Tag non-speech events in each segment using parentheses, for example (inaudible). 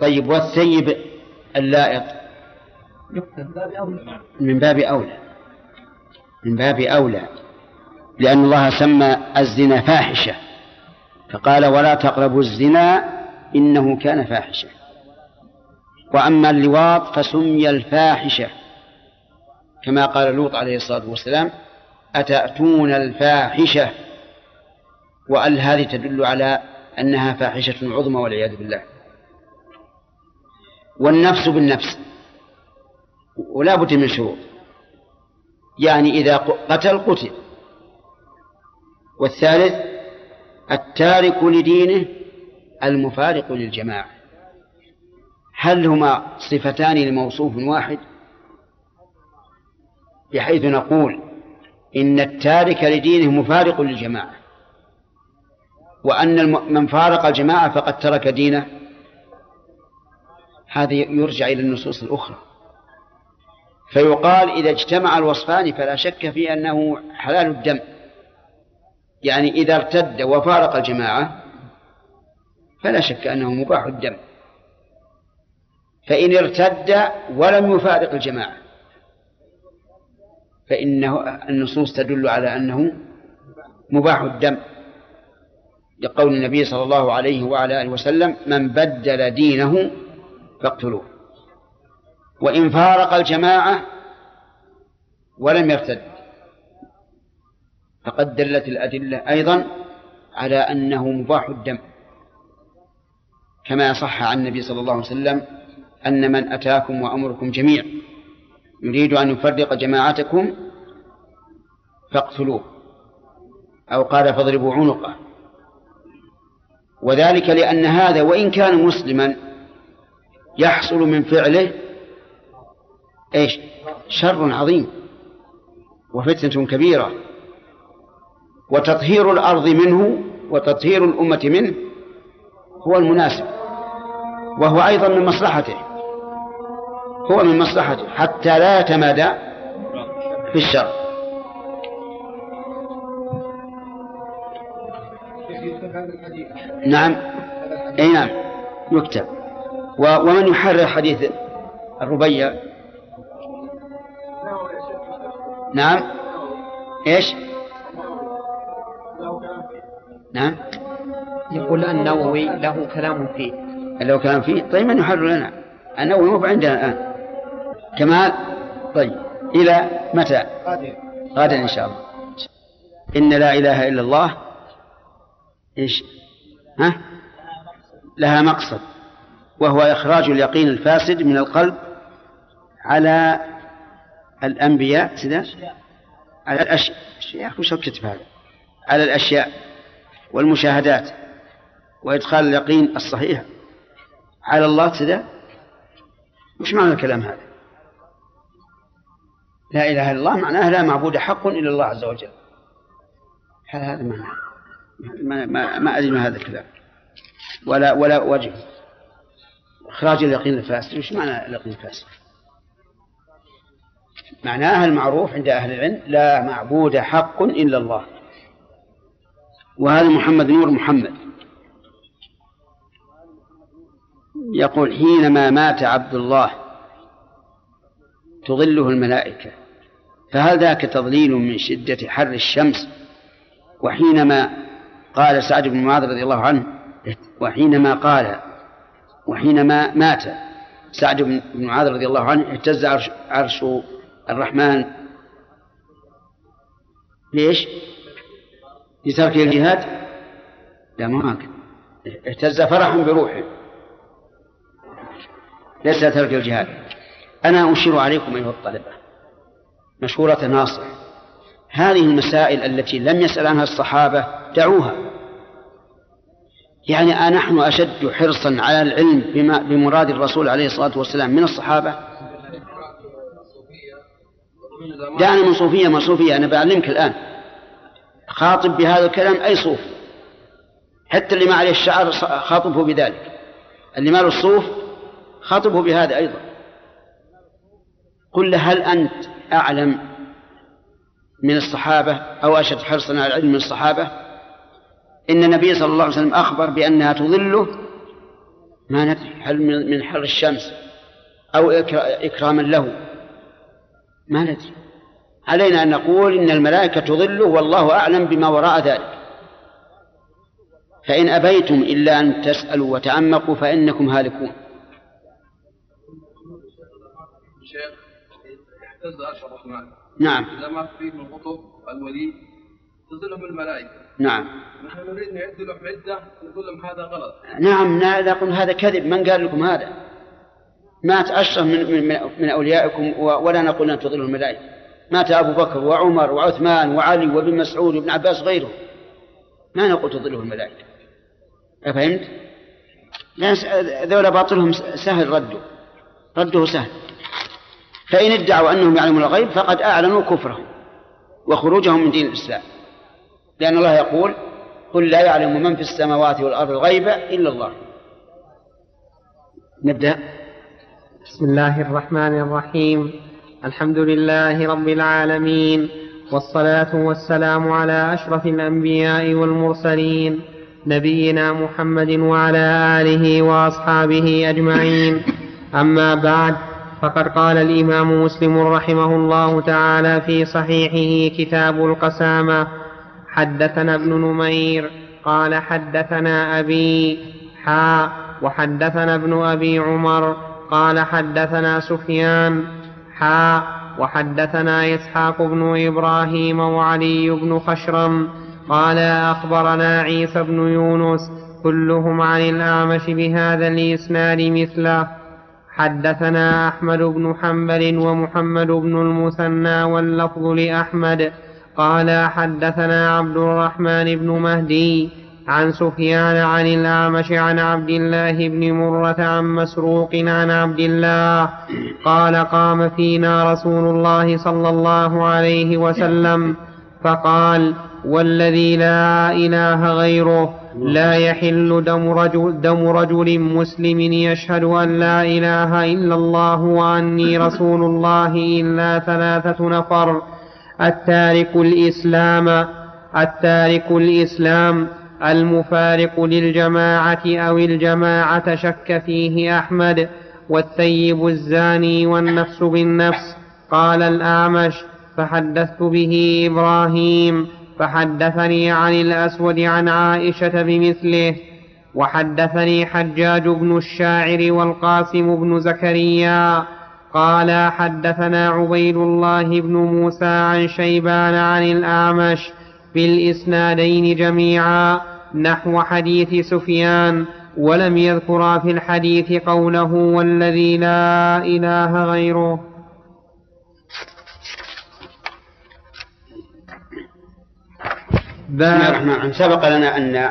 طيب والثيب اللائق؟ من باب أولى. من باب أولى. لأن الله سمى الزنا فاحشة. فقال ولا تقربوا الزنا إنه كان فاحشة. وأما اللواط فسمي الفاحشة. كما قال لوط عليه الصلاة والسلام أتأتون الفاحشة؟ وأل هذه تدل على أنها فاحشة عظمى والعياذ بالله؟ والنفس بالنفس. ولا بد من شروط. يعني إذا قتل قتل. والثالث التارك لدينه المفارق للجماعة. هل هما صفتان لموصوف واحد؟ بحيث نقول إن التارك لدينه مفارق للجماعة. وأن من فارق الجماعة فقد ترك دينه. هذا يرجع إلى النصوص الأخرى. فيقال إذا اجتمع الوصفان فلا شك في أنه حلال الدم. يعني إذا ارتد وفارق الجماعة فلا شك أنه مباح الدم. فإن ارتد ولم يفارق الجماعة فإنه النصوص تدل على أنه مباح الدم. لقول النبي صلى الله عليه وعلى آله وسلم من بدل دينه فاقتلوه. وإن فارق الجماعة ولم يرتد. فقد دلت الأدلة أيضا على أنه مباح الدم. كما صح عن النبي صلى الله عليه وسلم أن من أتاكم وأمركم جميع يريد أن يفرق جماعتكم فاقتلوه. أو قال فاضربوا عنقه. وذلك لأن هذا وإن كان مسلما يحصل من فعله إيش؟ شر عظيم وفتنة كبيرة. وتطهير الأرض منه وتطهير الأمة منه هو المناسب وهو أيضا من مصلحته هو من مصلحته حتى لا يتمادى في الشر. نعم. أي نعم. يكتب. ومن يحرر حديث الربيع؟ نعم. إيش؟ نعم. يقول النووي له كلام فيه. له كلام فيه؟ طيب من يحرر لنا؟ النووي مو عندنا الآن. كمال؟ طيب. إلى متى؟ غدا إن شاء الله. إن لا إله إلا الله. إيش؟ ها؟ لها مقصد. وهو إخراج اليقين الفاسد من القلب على الأنبياء كذا على الأشياء. يا أخي وش كتب هذا على الأشياء والمشاهدات وإدخال اليقين الصحيح على الله كذا وش معنى الكلام هذا؟ لا إله إلا الله معناه لا معبود حق إلا الله عز وجل. هذا معناه ما, ما, ما أدري ما هذا الكلام. ولا ولا وجه. إخراج اليقين الفاسد وش معنى اليقين الفاسد؟ معناها المعروف عند أهل العلم لا معبود حق إلا الله. وهذا محمد نور محمد. يقول حينما مات عبد الله تظله الملائكة. فهل ذاك تضليل من شدة حر الشمس؟ وحينما قال سعد بن معاذ رضي الله عنه وحينما قال وحينما مات. سعد بن معاذ رضي الله عنه اهتز عرش, عرش الرحمن. ليش؟ لترك الجهاد؟ لا ما اهتز فرحا بروحه. ليس ترك الجهاد. أنا أشير عليكم أيها الطلبة. مشهورة ناصر هذه المسائل التي لم يسأل عنها الصحابة دعوها. يعني أنحن أشد حرصا على العلم بما بمراد الرسول عليه الصلاة والسلام من الصحابة؟ دعنا من صوفية ما صوفية أنا بعلمك الآن. خاطب بهذا الكلام أي صوف؟ حتى اللي ما عليه الشعر خاطبه بذلك. اللي ما له الصوف خاطبه بهذا أيضا. قل له هل أنت أعلم من الصحابة أو أشد حرصا على العلم من الصحابة؟ إن النبي صلى الله عليه وسلم أخبر بأنها تظله ما ندري هل من حر الشمس أو إكراما له؟ ما ندري. علينا أن نقول إن الملائكة تضل والله أعلم بما وراء ذلك. فإن أبيتم إلا أن تسألوا وتعمقوا فإنكم هالكون. نعم. إذا ما فيه من القطب الولي تظلهم الملائكة. نعم. نحن نريد نعد لهم عدة نقول لهم هذا غلط. نعم نقول هذا كذب. من قال لكم هذا؟ مات أشرف من, من, من أوليائكم ولا نقول أن تضلوا الملائكة. مات أبو بكر وعمر وعثمان وعلي وابن مسعود وابن عباس غيره ما نقول تضله الملائكة. أفهمت؟ ذولا باطلهم سهل رده. رده سهل. فإن ادعوا أنهم يعلمون الغيب فقد أعلنوا كفرهم وخروجهم من دين الإسلام. لأن الله يقول قل لا يعلم من في السماوات والأرض الغيب إلا الله. نبدأ. بسم الله الرحمن الرحيم. الحمد لله رب العالمين والصلاة والسلام على أشرف الأنبياء والمرسلين نبينا محمد وعلى آله وأصحابه أجمعين. أما بعد فقد قال الإمام مسلم رحمه الله تعالى في صحيحه كتاب القسامة حدثنا ابن نمير قال حدثنا أبي حا وحدثنا ابن أبي عمر قال حدثنا سفيان حا وحدثنا إسحاق بن إبراهيم وعلي بن خشرم قال أخبرنا عيسى بن يونس كلهم عن الأعمش بهذا الإسناد مثله. حدثنا أحمد بن حنبل ومحمد بن المثنى واللفظ لأحمد قال حدثنا عبد الرحمن بن مهدي عن سفيان عن الأعمش عن عبد الله بن مرة عن مسروق عن عبد الله قال قام فينا رسول الله صلى الله عليه وسلم فقال والذي لا إله غيره لا يحل دم رجل, دم رجل مسلم يشهد أن لا إله إلا الله وأني رسول الله إلا ثلاثة نفر التارك الإسلام التارك الإسلام المفارق للجماعة أو الجماعة شك فيه أحمد والثيب الزاني والنفس بالنفس. قال الأعمش فحدثت به إبراهيم فحدثني عن الأسود عن عائشة بمثله وحدثني حجاج بن الشاعر والقاسم بن زكريا. قال حدثنا عبيد الله بن موسى عن شيبان عن الأعمش في الإسنادين جميعا نحو حديث سفيان ولم يذكرا في الحديث قوله والذي لا إله غيره. بسم الرحمن الرحيم سبق لنا أن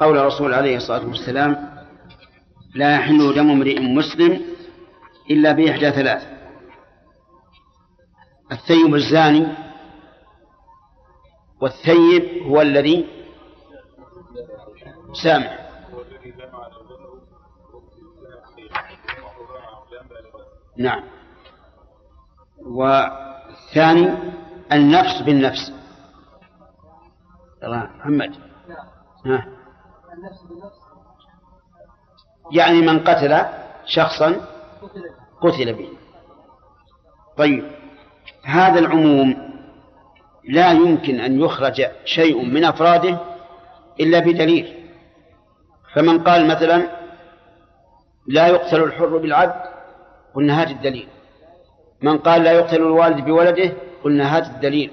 قول الرسول عليه الصلاة والسلام لا يحل دم امرئ مسلم إلا بإحدى ثلاث. الثيب الزاني والثيب هو الذي سامع. نعم. والثاني النفس بالنفس. الله محمد. ها. يعني من قتل شخصا قتل به. طيب هذا العموم لا يمكن أن يخرج شيء من أفراده إلا بدليل. فمن قال مثلا لا يقتل الحر بالعبد قلنا هات الدليل. من قال لا يقتل الوالد بولده قلنا هات الدليل.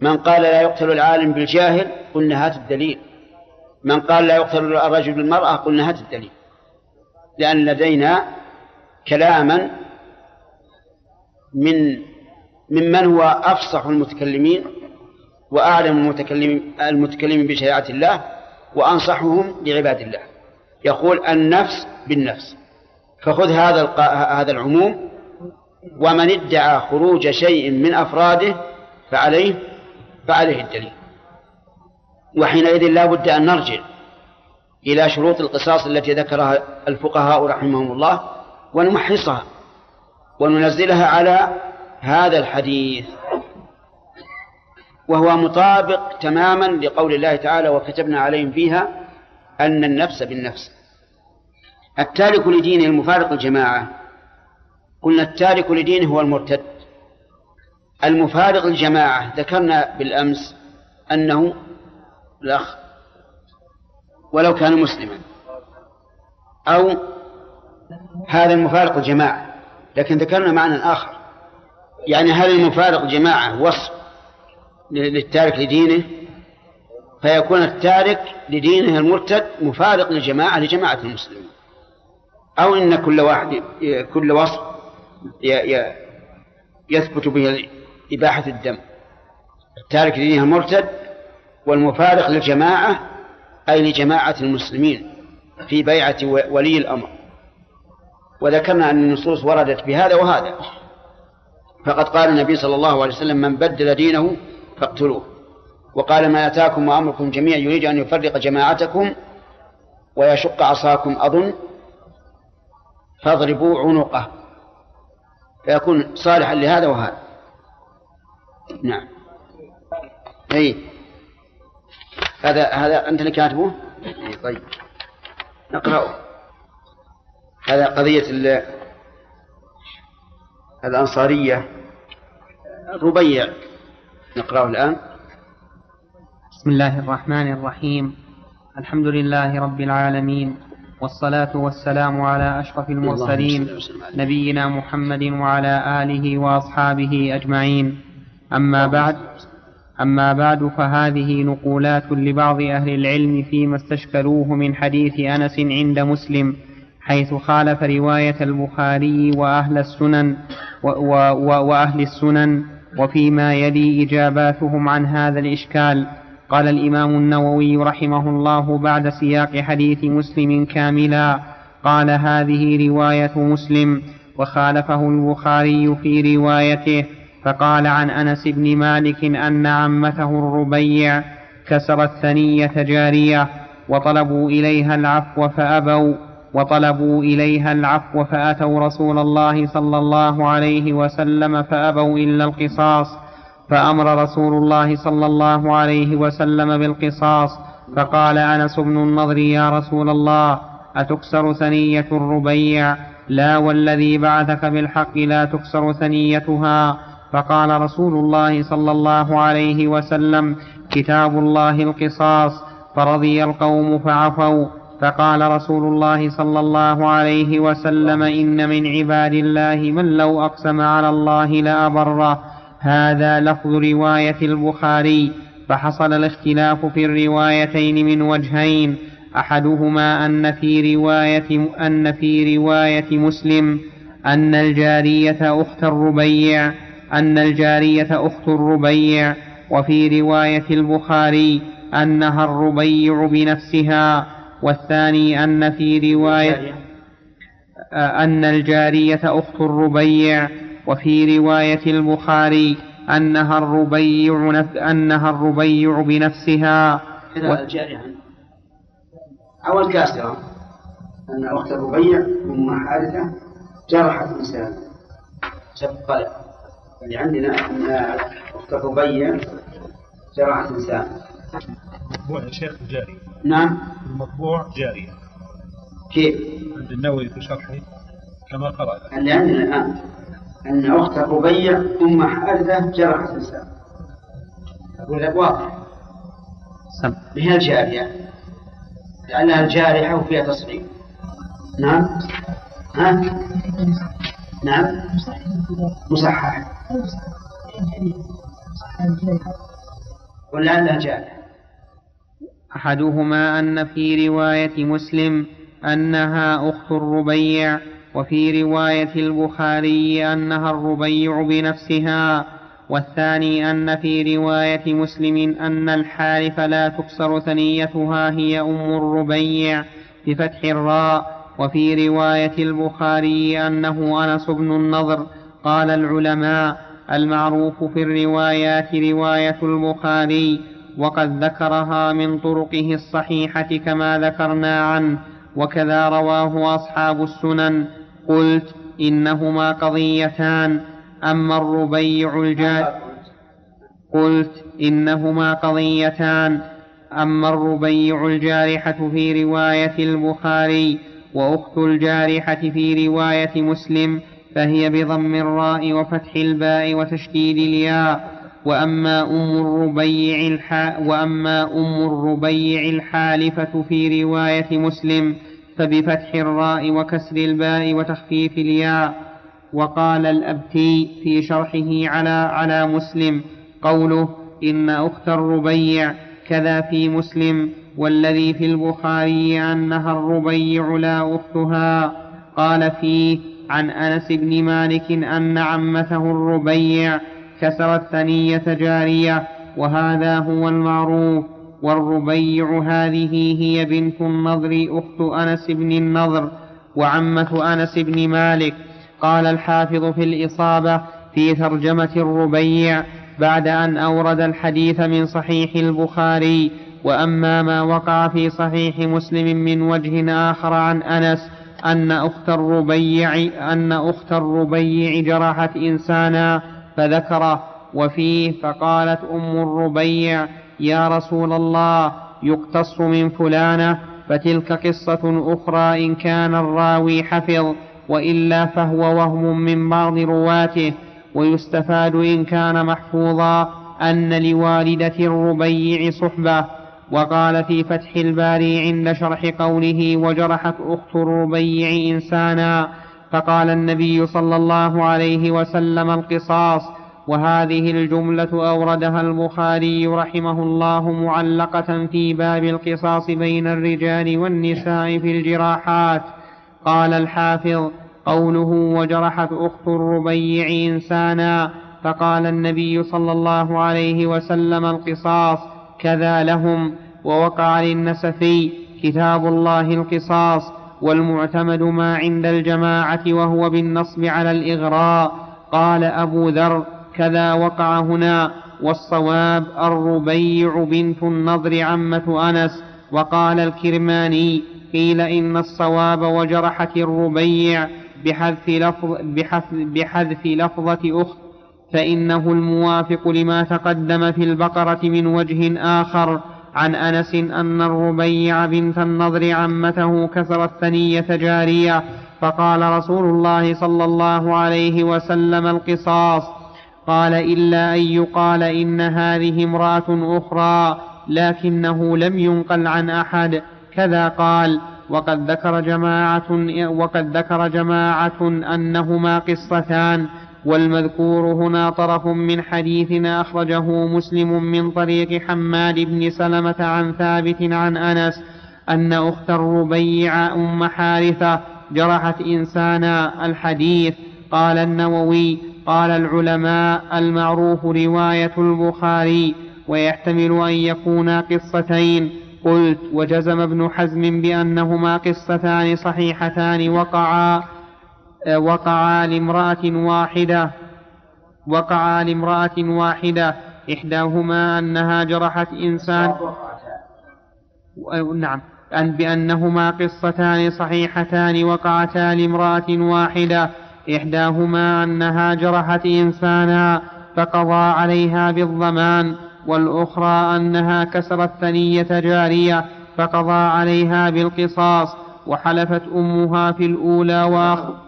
من قال لا يقتل العالم بالجاهل قلنا هات الدليل. من قال لا يقتل الرجل بالمرأة قلنا هات الدليل. لأن لدينا كلاما من ممن هو أفصح المتكلمين وأعلم المتكلمين المتكلمين بشريعة الله وأنصحهم لعباد الله. يقول النفس بالنفس. فخذ هذا هذا العموم. ومن ادعى خروج شيء من أفراده فعليه فعليه الدليل. وحينئذ لا بد أن نرجع إلى شروط القصاص التي ذكرها الفقهاء رحمهم الله. ونمحصها وننزلها على هذا الحديث. وهو مطابق تماما لقول الله تعالى وكتبنا عليهم فيها أن النفس بالنفس. التارك لدينه المفارق الجماعة. قلنا التارك لدينه هو المرتد. المفارق الجماعة ذكرنا بالأمس أنه الأخ ولو كان مسلما. أو هذا المفارق الجماعة. لكن ذكرنا معنى آخر. يعني هل المفارق الجماعة وصف للتارك لدينه؟ فيكون التارك لدينه المرتد مفارق للجماعة لجماعة المسلمين. أو إن كل واحد كل وصف يثبت به إباحة الدم. التارك لدينه المرتد والمفارق للجماعة أي لجماعة المسلمين في بيعة ولي الأمر. وذكرنا أن النصوص وردت بهذا وهذا. فقد قال النبي صلى الله عليه وسلم من بدل دينه فاقتلوه. وقال ما أتاكم وأمركم جميعا يريد أن يفرق جماعتكم ويشق عصاكم أظن فاضربوا عنقه. فيكون صالحا لهذا وهذا. نعم. أي هذا هذا أنت اللي كاتبه؟ طيب. نقرأه. هذا قضية الأنصارية. ربيع نقرأه الآن. بسم الله الرحمن الرحيم. الحمد لله رب العالمين والصلاة والسلام على أشرف المرسلين نبينا محمد وعلى آله وأصحابه أجمعين. أما بعد أما بعد فهذه نقولات لبعض أهل العلم فيما استشكلوه من حديث أنس عند مسلم. حيث خالف رواية البخاري وأهل السنن و و و وأهل السنن وفيما يلي إجاباتهم عن هذا الإشكال. قال الإمام النووي رحمه الله بعد سياق حديث مسلم كاملا قال هذه رواية مسلم وخالفه البخاري في روايته فقال عن أنس بن مالك أن عمته الربيع كسرت ثنية جارية وطلبوا إليها العفو فأبوا. وطلبوا إليها العفو فأتوا رسول الله صلى الله عليه وسلم فأبوا إلا القصاص فأمر رسول الله صلى الله عليه وسلم بالقصاص فقال أنس بن النضر يا رسول الله أتكسر ثنية الربيع؟ لا والذي بعثك بالحق لا تكسر ثنيتها. فقال رسول الله صلى الله عليه وسلم كتاب الله القصاص فرضي القوم فعفوا. فقال رسول الله صلى الله عليه وسلم إن من عباد الله من لو أقسم على الله لأبره. هذا لفظ رواية البخاري فحصل الاختلاف في الروايتين من وجهين. أحدهما أن في رواية أن في رواية مسلم أن الجارية أخت الربيع أن الجارية أخت الربيع. وفي رواية البخاري أنها الربيع بنفسها. والثاني أن في رواية أن الجارية أخت الربيع وفي رواية البخاري أنها الربيع نف... أنها الربيع بنفسها. و... الجارية. أو الكاسرة. أن أخت الربيع أم حارثة جرحت إنسان شق قلب اللي عندنا أن أخت الربيع جرحت إنسان المطبوع يا شيخ جاري. نعم. المطبوع جارية. كيف؟ عند النووي في شرحه كما قرأ. اللي عندنا الآن. أن أخت الربيع أم حارثة جرحت إنسان أقول لك واضح. سم. هي الجارية. لأنها الجارحة وفيها تصريف. نعم. ها؟ نعم. مصحح ولعلها جارحة أحدهما أن في رواية مسلم أنها أخت الربيع وفي رواية البخاري أنها الربيع بنفسها والثاني أن في رواية مسلم أن الحارث لا تكسر ثنيتها هي أم الربيع بفتح الراء وفي رواية البخاري أنه أنس بن النضر قال العلماء المعروف في الروايات رواية البخاري وقد ذكرها من طرقه الصحيحة كما ذكرنا عنه وكذا رواه أصحاب السنن. قلت إنهما قضيتان أما الربيع الجاد قلت إنهما قضيتان أما الربيع الجارحة في رواية البخاري وأخت الجارحة في رواية مسلم فهي بضم الراء وفتح الباء وتشديد الياء. وأما أم الربيع الح... وأما أم الربيع الحالفة في رواية مسلم فبفتح الراء وكسر الباء وتخفيف الياء. وقال الأبتي في شرحه على على مسلم قوله إن أخت الربيع كذا في مسلم والذي في البخاري أنها الربيع لا أختها. قال فيه عن أنس بن مالك أن عمته الربيع كسرت ثنية جارية وهذا هو المعروف. والربيع هذه هي بنت النضر أخت أنس بن النضر وعمة أنس بن مالك. قال الحافظ في الإصابة في ترجمة الربيع بعد أن أورد الحديث من صحيح البخاري وأما ما وقع في صحيح مسلم من وجه آخر عن أنس أن أخت الربيع أن أخت الربيع جرحت إنسانا. فذكره وفيه فقالت أم الربيع يا رسول الله يقتص من فلانة فتلك قصة أخرى إن كان الراوي حفظ وإلا فهو وهم من بعض رواته ويستفاد إن كان محفوظا أن لوالدة الربيع صحبة. وقال في فتح الباري عند شرح قوله وجرحت أخت الربيع إنسانا. فقال النبي صلى الله عليه وسلم القصاص. وهذه الجملة أوردها البخاري رحمه الله معلقة في باب القصاص بين الرجال والنساء في الجراحات. قال الحافظ قوله وجرحت أخت الربيع إنسانا. فقال النبي صلى الله عليه وسلم القصاص كذا لهم. ووقع للنسفي كتاب الله القصاص. والمعتمد ما عند الجماعة وهو بالنصب على الإغراء. قال أبو ذر كذا وقع هنا. والصواب الربيع بنت النضر عمة أنس. وقال الكرماني قيل إن الصواب وجرحت الربيع بحذف, لفظ بحذف, بحذف لفظة أخت فإنه الموافق لما تقدم في البقرة من وجه آخر. عن أنس أن الربيع بنت النضر عمته كسرت ثنية جارية فقال رسول الله صلى الله عليه وسلم القصاص. قال إلا أن يقال إن هذه امرأة أخرى لكنه لم ينقل عن أحد. كذا قال وقد ذكر جماعة وقد ذكر جماعة أنهما قصتان. والمذكور هنا طرف من حديث أخرجه مسلم من طريق حماد بن سلمة عن ثابت عن أنس أن أخت الربيع أم حارثة جرحت إنسانا الحديث. قال النووي قال العلماء المعروف رواية البخاري ويحتمل أن يكونا قصتين. قلت وجزم ابن حزم بأنهما قصتان صحيحتان وقعا وقعا لامرأة واحدة وقعا لامرأة واحدة إحداهما أنها جرحت إنسان نعم أن بأنهما قصتان صحيحتان وقعتا لامرأة واحدة إحداهما أنها جرحت إنسانا فقضى عليها بالضمان والأخرى أنها كسرت ثنية جارية فقضى عليها بالقصاص وحلفت أمها في الأولى وأخ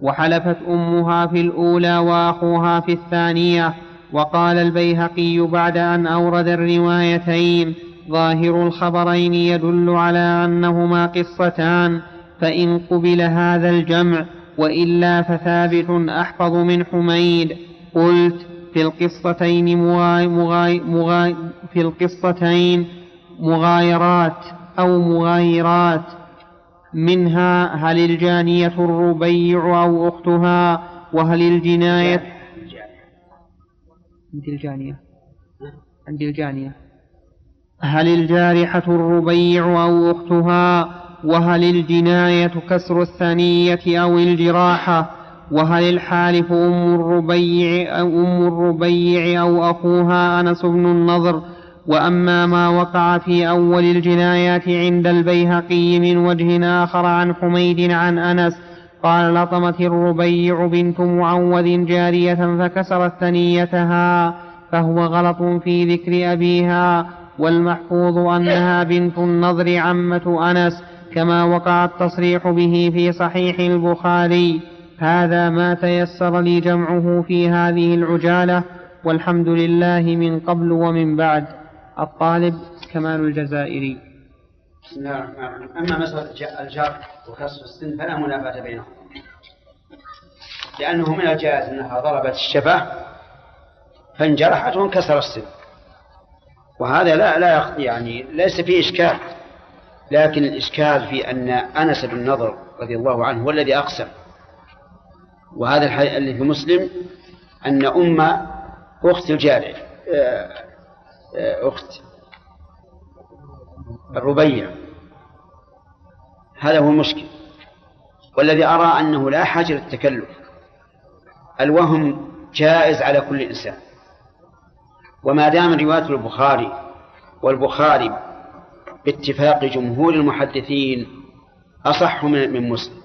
وحلفت أمها في الأولى وأخوها في الثانية وقال البيهقي بعد أن أورد الروايتين ظاهر الخبرين يدل على أنهما قصتان فإن قبل هذا الجمع وإلا فثابت أحفظ من حميد. قلت في القصتين مغاي مغاي مغاي في القصتين مغايرات أو مغايرات. منها هل الجانية الربيع أو أختها؟ وهل الجناية؟ عند الجانية. عند الجانية. هل الجارحة الربيع أو أختها؟ وهل الجناية كسر الثنية أو الجراحة؟ وهل الحالف أم الربيع أو أم الربيع أو أخوها أنس بن النضر؟ وأما ما وقع في أول الجنايات عند البيهقي من وجه آخر عن حميد عن أنس قال لطمت الربيع بنت معوذ جارية فكسرت ثنيتها فهو غلط في ذكر أبيها والمحفوظ أنها بنت النضر عمة أنس كما وقع التصريح به في صحيح البخاري. هذا ما تيسر لي جمعه في هذه العجالة والحمد لله من قبل ومن بعد. الطالب كمال الجزائري بسم الله الرحمن الرحيم. أما مسألة الجر وكسر السن فلا منافاة بينهم. لأنه من الجائز أنها ضربت الشفة فانجرحت وانكسر السن. وهذا لا لا يعني ليس فيه إشكال. لكن الإشكال في أن أنس بن نضر رضي الله عنه هو الذي أقسم. وهذا اللي في مسلم أن أم أخت الجارية آه، أخت الربيع. هذا هو المشكل. والذي أرى أنه لا حاجة للتكلف. الوهم جائز على كل إنسان. وما دام رواية البخاري والبخاري باتفاق جمهور المحدثين أصح من مسلم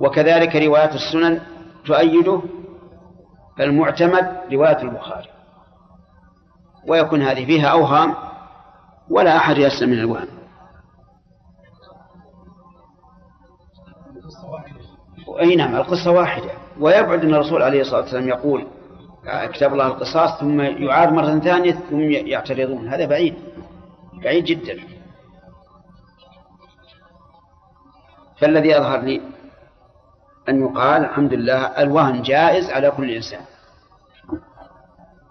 وكذلك رواية السنن تؤيده فالمعتمد رواية البخاري. ويكون هذه فيها أوهام ولا أحد يسلم من الوهم أي نعم القصة واحدة. ويبعد أن الرسول عليه الصلاة والسلام يقول كتاب الله القصاص ثم يعاد مرة ثانية ثم يعترضون. هذا بعيد بعيد جدا. فالذي يظهر لي أن يقال الحمد لله الوهن جائز على كل إنسان.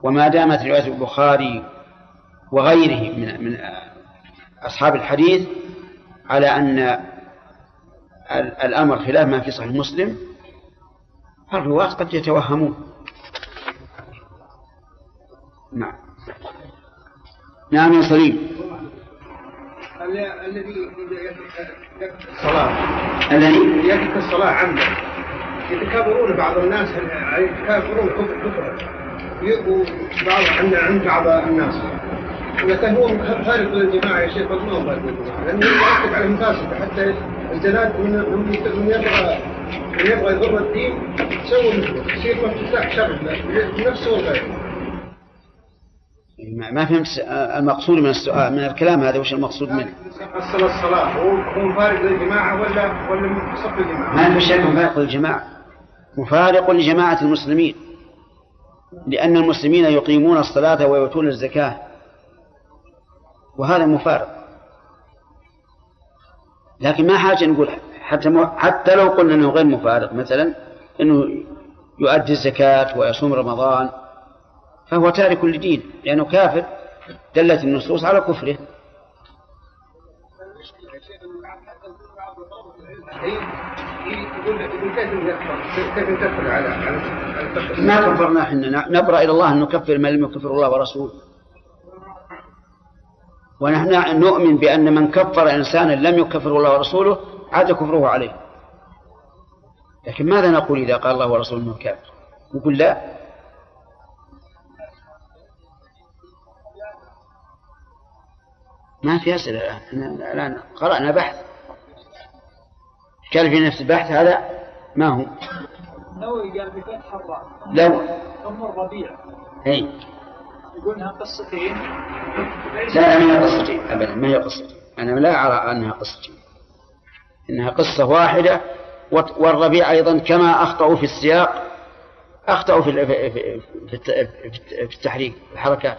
وما دامت رواية البخاري وغيره من من أصحاب الحديث على أن الأمر خلاف ما في صحيح مسلم الرواة قد يتوهمون. نعم. نعم يا سليم. الذي الصلاة. الذي؟ يترك الصلاة عمدا. يتكابرون بعض الناس يتكابرون كفر كفر وبعض عند عند بعض الناس. كان هو خارج للجماعة يا شيخ ما هو خارج للجماعة لأنه يؤكد على المفاسدة حتى الجنات من من يبغى من يبغى يضر الدين سووا مثله. يصير مفتاح شر لنفسه وغيره ما فهمت المقصود من السؤال من الكلام هذا وش المقصود منه؟ أصل الصلاة. هو مفارق للجماعة ولا ولا صف الجماعة؟ ما في شك مفارق للجماعة؟ مفارق لجماعة المسلمين. لأن المسلمين يقيمون الصلاة ويؤتون الزكاة. وهذا مفارق. لكن ما حاجة نقول حتى حتى لو قلنا أنه غير مفارق مثلا أنه يؤدي الزكاة ويصوم رمضان فهو تارك لدين لأنه كافر دلت النصوص على كفره. ما كفرنا إحنا نبرأ إلى الله أن نكفر من لم يكفر الله ورسوله. ونحن نؤمن بأن من كفر إنسانا لم يكفر الله ورسوله عاد كفره عليه. لكن ماذا نقول إذا قال الله ورسوله أنه كافر؟ نقول لا. ما في أسئلة الآن. الآن قرأنا بحث. كان في نفس البحث هذا ما هو؟ النووي قال بفتح الراء لو أم الربيع. أي يقول إنها قصتين لا لا ما هي قصتين أبدا ما هي قصتين أنا لا أرى أنها قصتين إنها قصة واحدة والربيع أيضا كما أخطأوا في السياق أخطأوا في في التحريك الحركات.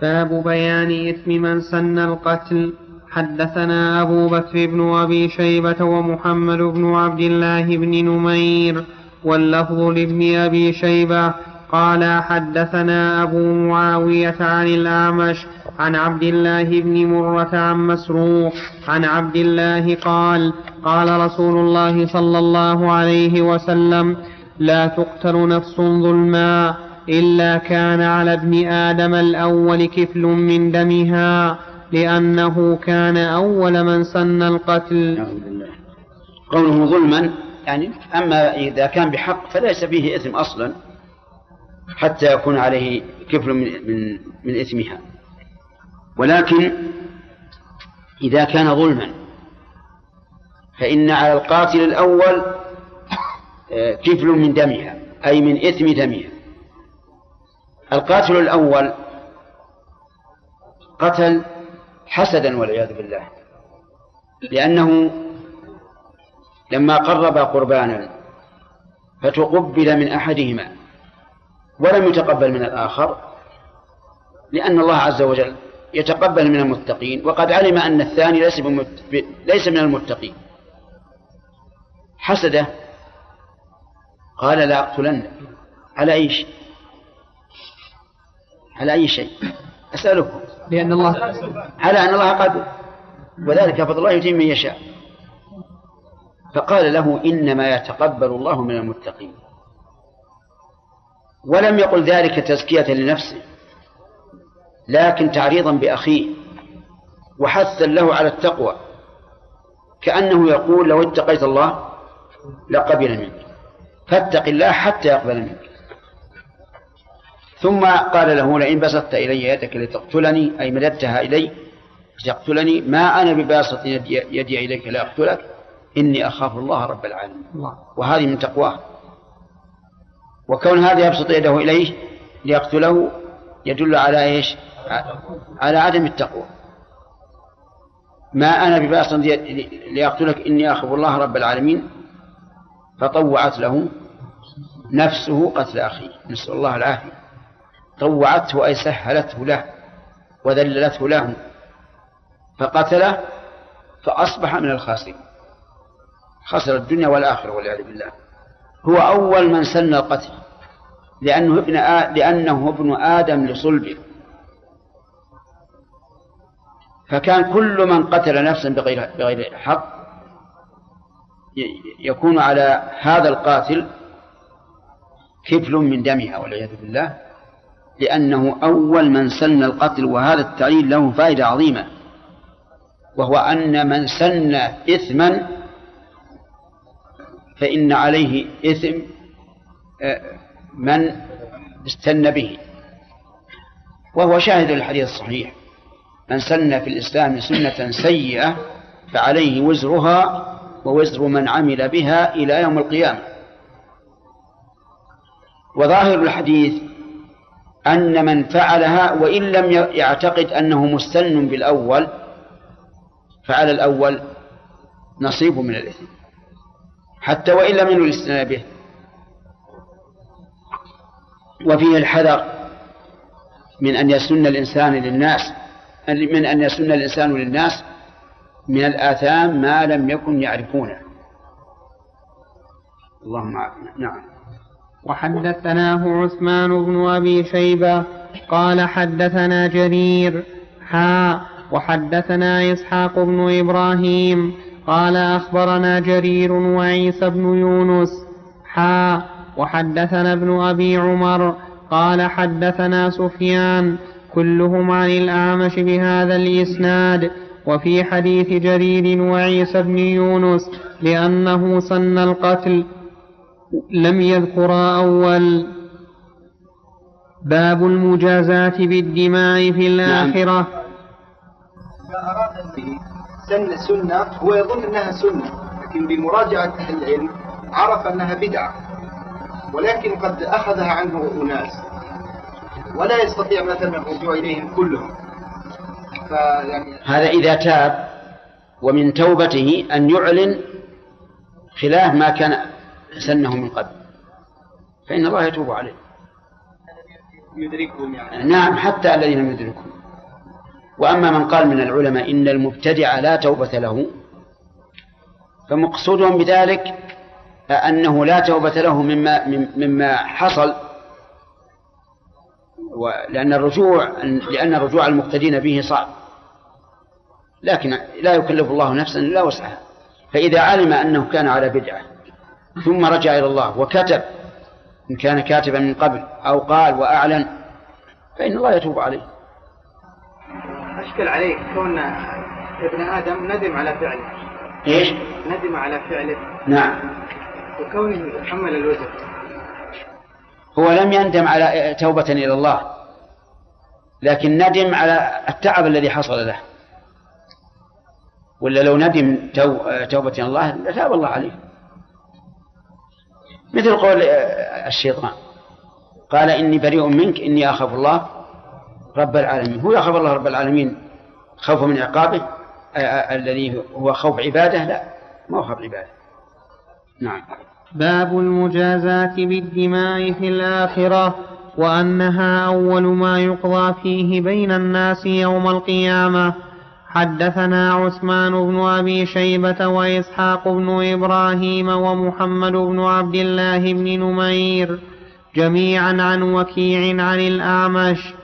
باب بيان إثم من سن القتل. حدثنا أبو بكر بن أبي شيبة ومحمد بن عبد الله بن نمير واللفظ لابن أبي شيبة. قال حدثنا أبو معاوية عن الأعمش عن عبد الله بن مرة عن مسروق عن عبد الله قال قال رسول الله صلى الله عليه وسلم لا تقتل نفس ظلما إلا كان على ابن آدم الأول كفل من دمها. لأنه كان أول من سن القتل. قوله ظلما يعني أما إذا كان بحق فليس فيه إثم أصلا حتى يكون عليه كفل من, من, من إثمها. ولكن إذا كان ظلما فإن على القاتل الأول آه، كفل من دمها أي من إثم دمها. القاتل الأول قتل حسدا والعياذ بالله. لأنه لما قرب قربانا فتقبل من أحدهما ولم يتقبل من الآخر لأن الله عز وجل يتقبل من المتقين وقد علم أن الثاني ليس, ليس من المتقين. حسده قال لا أقتلنك على أي شيء على أي شيء؟ أسألكم. لأن الله على أن الله قد وذلك فضل الله يتم من يشاء. فقال له إنما يتقبل الله من المتقين. ولم يقل ذلك تزكية لنفسه لكن تعريضا بأخيه وحثا له على التقوى. كأنه يقول لو اتقيت الله لقبل منك فاتق الله حتى يقبل منك. ثم قال له لئن بسطت إلي يدك لتقتلني أي مددتها إلي لتقتلني؟ ما أنا بباسط يدي, يدي إليك لأقتلك إني أخاف الله رب العالمين. الله. وهذه من تقواه. وكون هذا يبسط يده إليه ليقتله يدل على إيش؟ على عدم التقوى. ما أنا بباسط ليقتلك إني أخاف الله رب العالمين فطوعت له نفسه قتل أخيه. نسأل الله العافية. طوعته أي سهلته له وذللته له فقتله فأصبح من الخاسرين. خسر الدنيا والآخرة والعياذ بالله. هو أول من سن القتل لأنه ابن آ... لأنه ابن آدم لصلبه. فكان كل من قتل نفسا بغير بغير حق يكون على هذا القاتل كفل من دمها والعياذ بالله. لأنه أول من سن القتل وهذا التعليل له فائدة عظيمة وهو أن من سن إثما فإن عليه إثم آه، من استن به. وهو شاهد الحديث الصحيح من سن في الإسلام سنة سيئة فعليه وزرها ووزر من عمل بها إلى يوم القيامة. وظاهر الحديث أن من فعلها وإن لم يعتقد أنه مستن بالأول فعلى الأول نصيب من الإثم. حتى وإن لم ينوي الاستنان به. وفيه الحذر من أن يسن الإنسان للناس من أن يسن الإنسان للناس من الآثام ما لم يكن يعرفونه. اللهم نعم. وحدثناه عثمان بن أبي شيبة قال حدثنا جرير. حا وحدثنا إسحاق بن إبراهيم قال أخبرنا جرير وعيسى بن يونس. حا وحدثنا ابن أبي عمر قال حدثنا سفيان كلهم عن الأعمش بهذا الإسناد. وفي حديث جرير وعيسى بن يونس لأنه سن القتل لم يذكرا أول. باب المجازاة بالدماء في الآخرة. إذا أراد به سن السنة هو يظن أنها سنة لكن بمراجعة أهل العلم عرف أنها بدعة ولكن قد أخذها عنه أناس ولا يستطيع مثلا الرجوع إليهم كلهم. فيعني هذا إذا تاب ومن توبته أن يعلن خلاف ما كان سنه من قبل. فإن الله يتوب عليه. يدركهم يعني. نعم حتى الذين لم يدركهم. وأما من قال من العلماء إن المبتدع لا توبة له فمقصودهم بذلك أنه لا توبة له مما مما حصل لأن الرجوع لأن الرجوع المقتدين به صعب. لكن لا يكلف الله نفسا إلا وسعها. فإذا علم أنه كان على بدعة ثم رجع إلى الله وكتب إن كان كاتبا من قبل أو قال وأعلن فإن الله يتوب عليه. أشكل عليك كون ابن آدم ندم على فعله. إيش؟ ندم على فعله. نعم. وكونه حمل الوزر هو لم يندم على توبة إلى الله لكن ندم على التعب الذي حصل له. ولا لو ندم توبة إلى الله لتاب الله عليه. مثل قول الشيطان. قال إني بريء منك إني أخاف الله رب العالمين. هو يخاف الله رب العالمين خوفا من عقابه؟ آه، آه، الذي هو خوف عباده؟ لا ما هو خوف عباده. نعم. باب المجازاة بالدماء في الآخرة وأنها أول ما يقضى فيه بين الناس يوم القيامة. حدثنا عثمان بن أبي شيبة وإسحاق بن إبراهيم ومحمد بن عبد الله بن نمير جميعا عن وكيع عن الأعمش.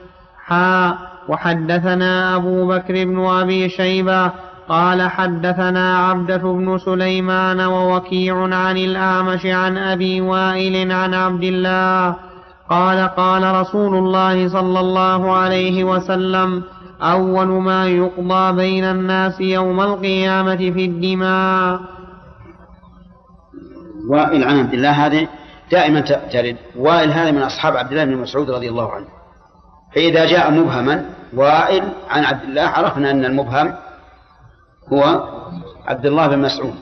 حا وحدثنا أبو بكر بن أبي شيبة قال حدثنا عبدة بن سليمان ووكيع عن الأعمش عن أبي وائل عن عبد الله قال قال رسول الله صلى الله عليه وسلم أول ما يقضى بين الناس يوم القيامة في الدماء. وائل عن عبد الله هذه دائما ترد. وائل هذا من أصحاب عبد الله بن مسعود رضي الله عنه. فإذا جاء مبهما وائل عن عبد الله عرفنا أن المبهم هو عبد الله بن مسعود.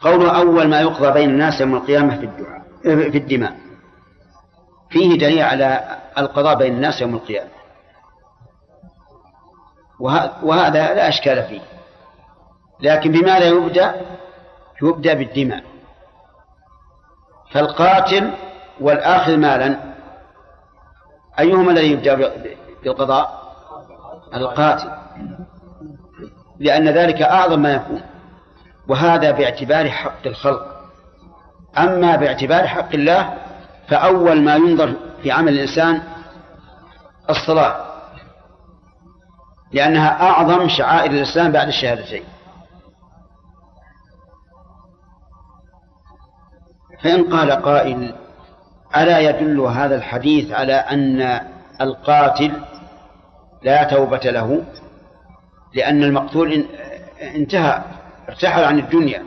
قوله أول ما يقضى بين الناس يوم القيامة في الدعاء في الدماء. فيه دليل على القضاء بين الناس يوم القيامة. وهذا لا أشكال فيه. لكن بماذا يبدأ يبدأ بالدماء. فالقاتل والآخذ مالا. أيهما الذي يبدأ بالقضاء؟ القاتل. لأن ذلك أعظم ما يكون. وهذا باعتبار حق الخلق. أما باعتبار حق الله فأول ما ينظر في عمل الإنسان الصلاة. لأنها أعظم شعائر الإسلام بعد الشهادتين. فإن قال قائل ألا يدل هذا الحديث على أن القاتل لا توبة له؟ لأن المقتول انتهى ارتحل عن الدنيا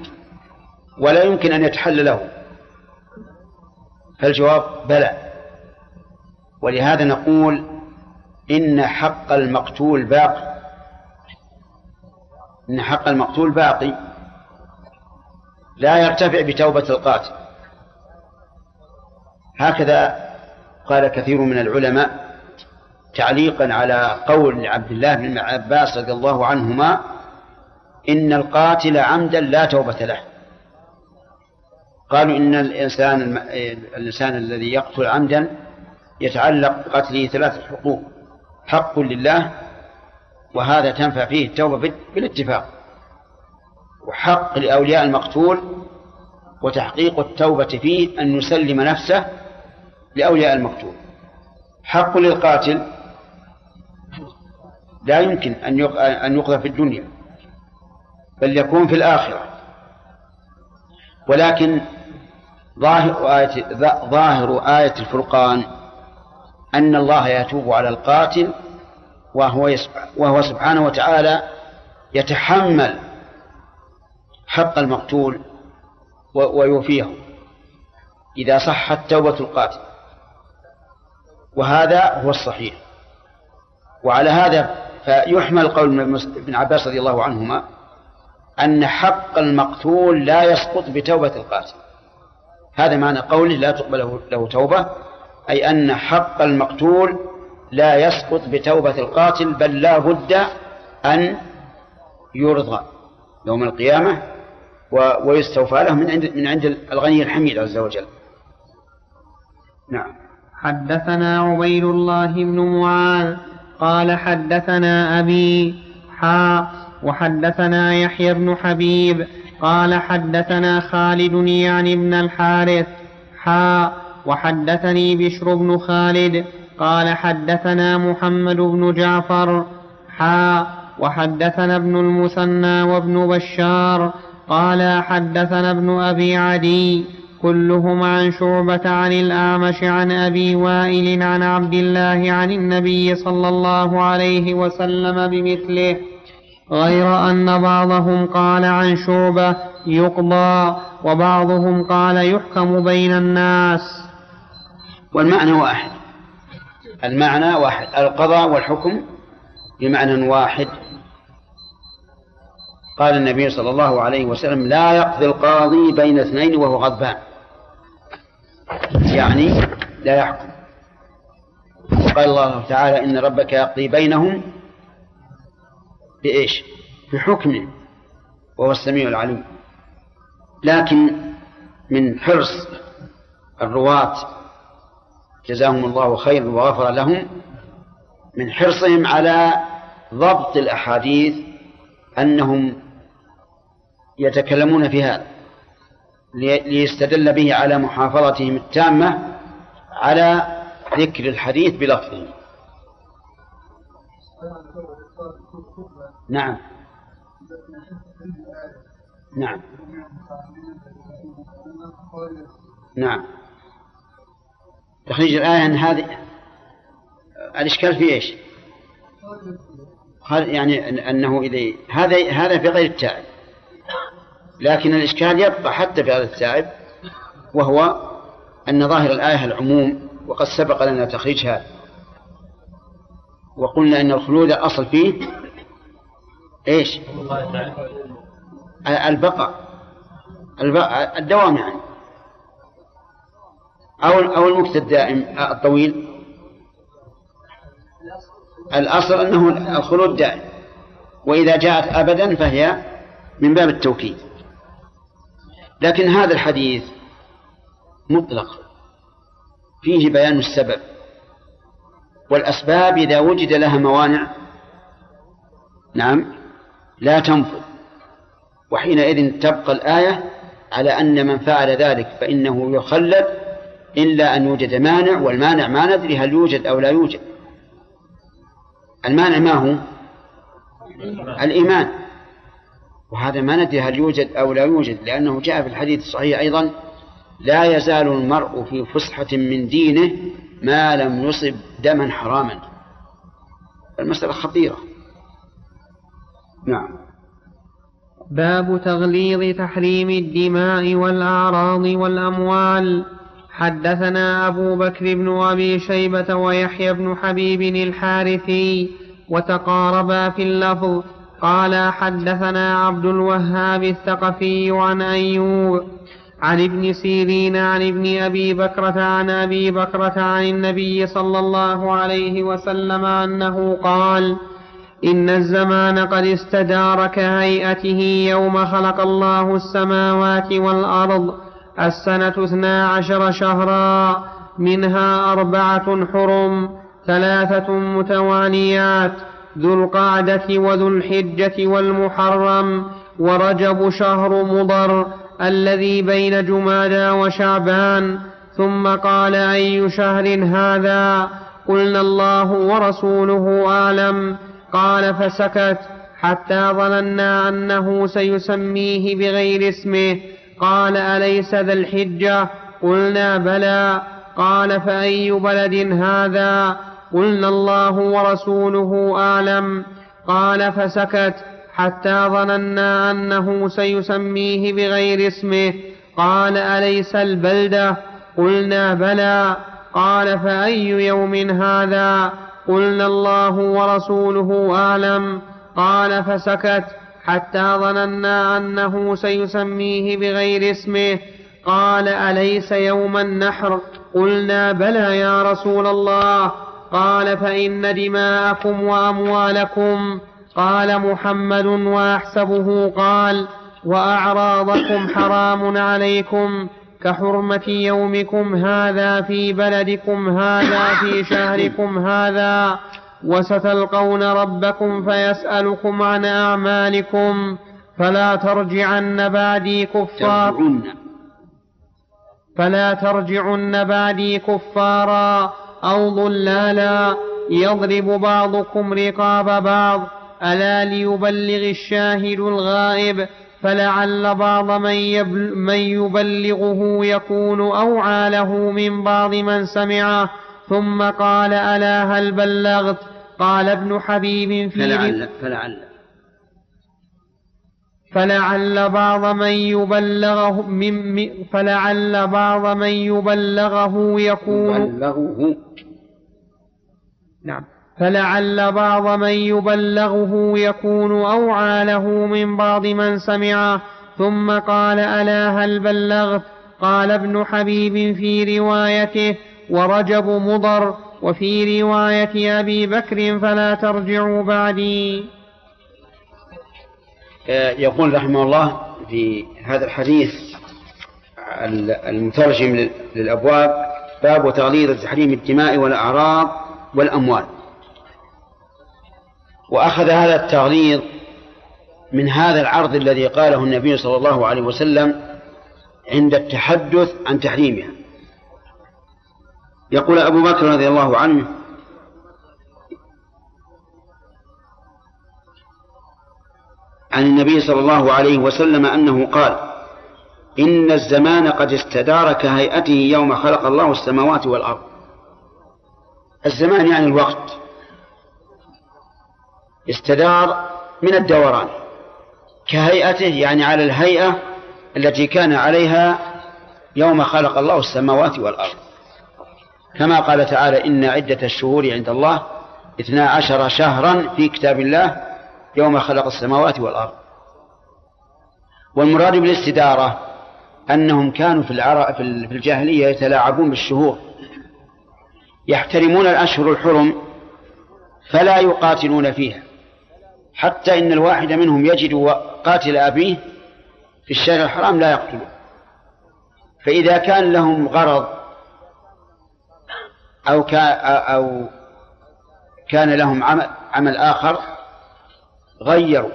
ولا يمكن أن يتحل له. فالجواب بلى. ولهذا نقول إن حق المقتول باقي إن حق المقتول باقي. لا يرتفع بتوبة القاتل. هكذا قال كثير من العلماء تعليقا على قول عبد الله بن عباس رضي الله عنهما إن القاتل عمدا لا توبة له. قالوا إن الإنسان الإنسان الذي يقتل عمدا يتعلق قتله ثلاثة حقوق. حق لله وهذا تنفع فيه التوبة بالاتفاق. وحق لأولياء المقتول وتحقيق التوبة فيه أن يسلم نفسه لأولياء المقتول. حق للقاتل لا يمكن أن يقضى في الدنيا بل يكون في الآخرة. ولكن ظاهر آية ظاهر آية الفرقان أن الله يتوب على القاتل وهو وهو سبحانه وتعالى يتحمل حق المقتول ويوفيه إذا صحت توبة القاتل. وهذا هو الصحيح. وعلى هذا فيحمل قول ابن عباس رضي الله عنهما أن حق المقتول لا يسقط بتوبة القاتل. هذا معنى قوله لا تقبل له توبة. أي أن حق المقتول لا يسقط بتوبة القاتل بل لا بد أن يرضى يوم القيامة ويستوفى له من عند من عند الغني الحميد عز وجل. نعم. حدثنا عبيد الله بن معاذ قال حدثنا أبي حا وحدثنا يحيى بن حبيب قال حدثنا خالد يعني ابن الحارث حا وحدثني بشر بن خالد قال حدثنا محمد بن جعفر حا وحدثنا ابن المثنى وابن بشار قال حدثنا ابن أبي عدي كلهم عن شعبة عن الأعمش عن أبي وائل عن عبد الله عن النبي صلى الله عليه وسلم بمثله غير أن بعضهم قال عن شعبة يقضى وبعضهم قال يحكم بين الناس. والمعنى واحد. المعنى واحد. القضاء والحكم بمعنى واحد. قال النبي صلى الله عليه وسلم لا يقضي القاضي بين اثنين وهو غضبان. يعني لا يحكم. قال الله تعالى إن ربك يقضي بينهم بإيش؟ بحكمه وهو السميع العليم. لكن من حرص الرواة جزاهم الله خيرا وغفر لهم من حرصهم على ضبط الأحاديث أنهم يتكلمون في هذا ليستدل به على محافظتهم التامة على ذكر الحديث بلفظه نعم. نعم. نعم. تخريج الآية أن هذه الإشكال في إيش؟ يعني أنه إذا هذا هذا في غير التائب. لكن الإشكال يبقى حتى في هذا التائب وهو أن ظاهر الآية العموم وقد سبق لنا تخريج هذا وقلنا أن الخلود الأصل فيه إيش؟ البقاء. الدوام يعني. أو أو المكث الدائم الطويل. الأصل أنه الخلود دائم. وإذا جاءت أبدا فهي من باب التوكيد. لكن هذا الحديث مطلق. فيه بيان السبب. والأسباب إذا وجد لها موانع نعم لا تنفذ. وحينئذ تبقى الآية على أن من فعل ذلك فإنه يخلد إلا أن يوجد مانع والمانع ما ندري هل يوجد أو لا يوجد. المانع ما هو؟ الإيمان. وهذا ما ندري هل يوجد أو لا يوجد لأنه جاء في الحديث الصحيح أيضا لا يزال المرء في فسحة من دينه ما لم يصب دما حراما. المسألة خطيرة. نعم. باب تغليظ تحريم الدماء والأعراض والأموال. حدثنا أبو بكر بن أبي شيبة ويحيى بن حبيب الحارثي وتقاربا في اللفظ. قال حدثنا عبد الوهاب الثقفي عن أيوب عن ابن سيرين عن ابن أبي بكرة عن أبي بكرة عن النبي صلى الله عليه وسلم أنه قال إن الزمان قد استدار كهيئته يوم خلق الله السماوات والأرض السنة اثنا عشر شهرا منها أربعة حرم ثلاثة متواليات ذو القعدة وذو الحجة والمحرم ورجب شهر مضر الذي بين جمادى وشعبان. ثم قال أي شهر هذا؟ قلنا الله ورسوله أعلم. قال فسكت حتى ظننا أنه سيسميه بغير اسمه. قال أليس ذا الحجة؟ قلنا بلى. قال فأي بلد هذا؟ قلنا الله ورسوله أعلم. قال فسكت حتى ظننا أنه سيسميه بغير اسمه. قال أليس البلدة؟ قلنا بلى. قال فأي يوم هذا؟ قلنا الله ورسوله أعلم. قال فسكت حتى ظننا أنه سيسميه بغير اسمه. قال أليس يوم النحر؟ قلنا بلى يا رسول الله. قال فإن دماءكم وأموالكم. قال محمد وأحسبه. قال وأعراضكم حرام عليكم. كحرمة يومكم هذا في بلدكم هذا في شهركم هذا وستلقون ربكم فيسألكم عن أعمالكم فلا ترجعن بعدي كفار فلا ترجعن بعدي كفارا أو ضلالا يضرب بعضكم رقاب بعض. ألا ليبلغ الشاهد الغائب فلعل بعض من, يبل من يبلغه يكون أوعى له من بعض من سمعه. ثم قال ألا هل بلغت؟ قال ابن حبيب في فلعل فلعل. فلعل بعض من يبلغه من فلعل بعض من يبلغه يكون يبلغه. نعم. فلعل بعض من يبلغه يكون أوعى له من بعض من سمعه. ثم قال ألا هل بلغت؟ قال ابن حبيب في روايته ورجب مضر وفي رواية أبي بكر فلا ترجعوا بعدي. آه، يقول رحمه الله في هذا الحديث المترجم للأبواب باب تغليظ تحريم الدماء والأعراض والأموال. وأخذ هذا التغليظ من هذا العرض الذي قاله النبي صلى الله عليه وسلم عند التحدث عن تحريمها. يقول أبو بكر رضي الله عنه عن النبي صلى الله عليه وسلم أنه قال إن الزمان قد استدار كهيئته يوم خلق الله السماوات والأرض. الزمان يعني الوقت. استدار من الدوران. كهيئته يعني على الهيئة التي كان عليها يوم خلق الله السماوات والأرض. كما قال تعالى إن عدة الشهور عند الله اثنا عشر شهرا في كتاب الله يوم خلق السماوات والأرض. والمراد بالاستدارة أنهم كانوا في في الجاهلية يتلاعبون بالشهور. يحترمون الأشهر الحرم فلا يقاتلون فيها حتى إن الواحد منهم يجد قاتل أبيه في الشهر الحرام لا يقتله. فإذا كان لهم غرض أو أو كان لهم عمل, عمل آخر غيروا.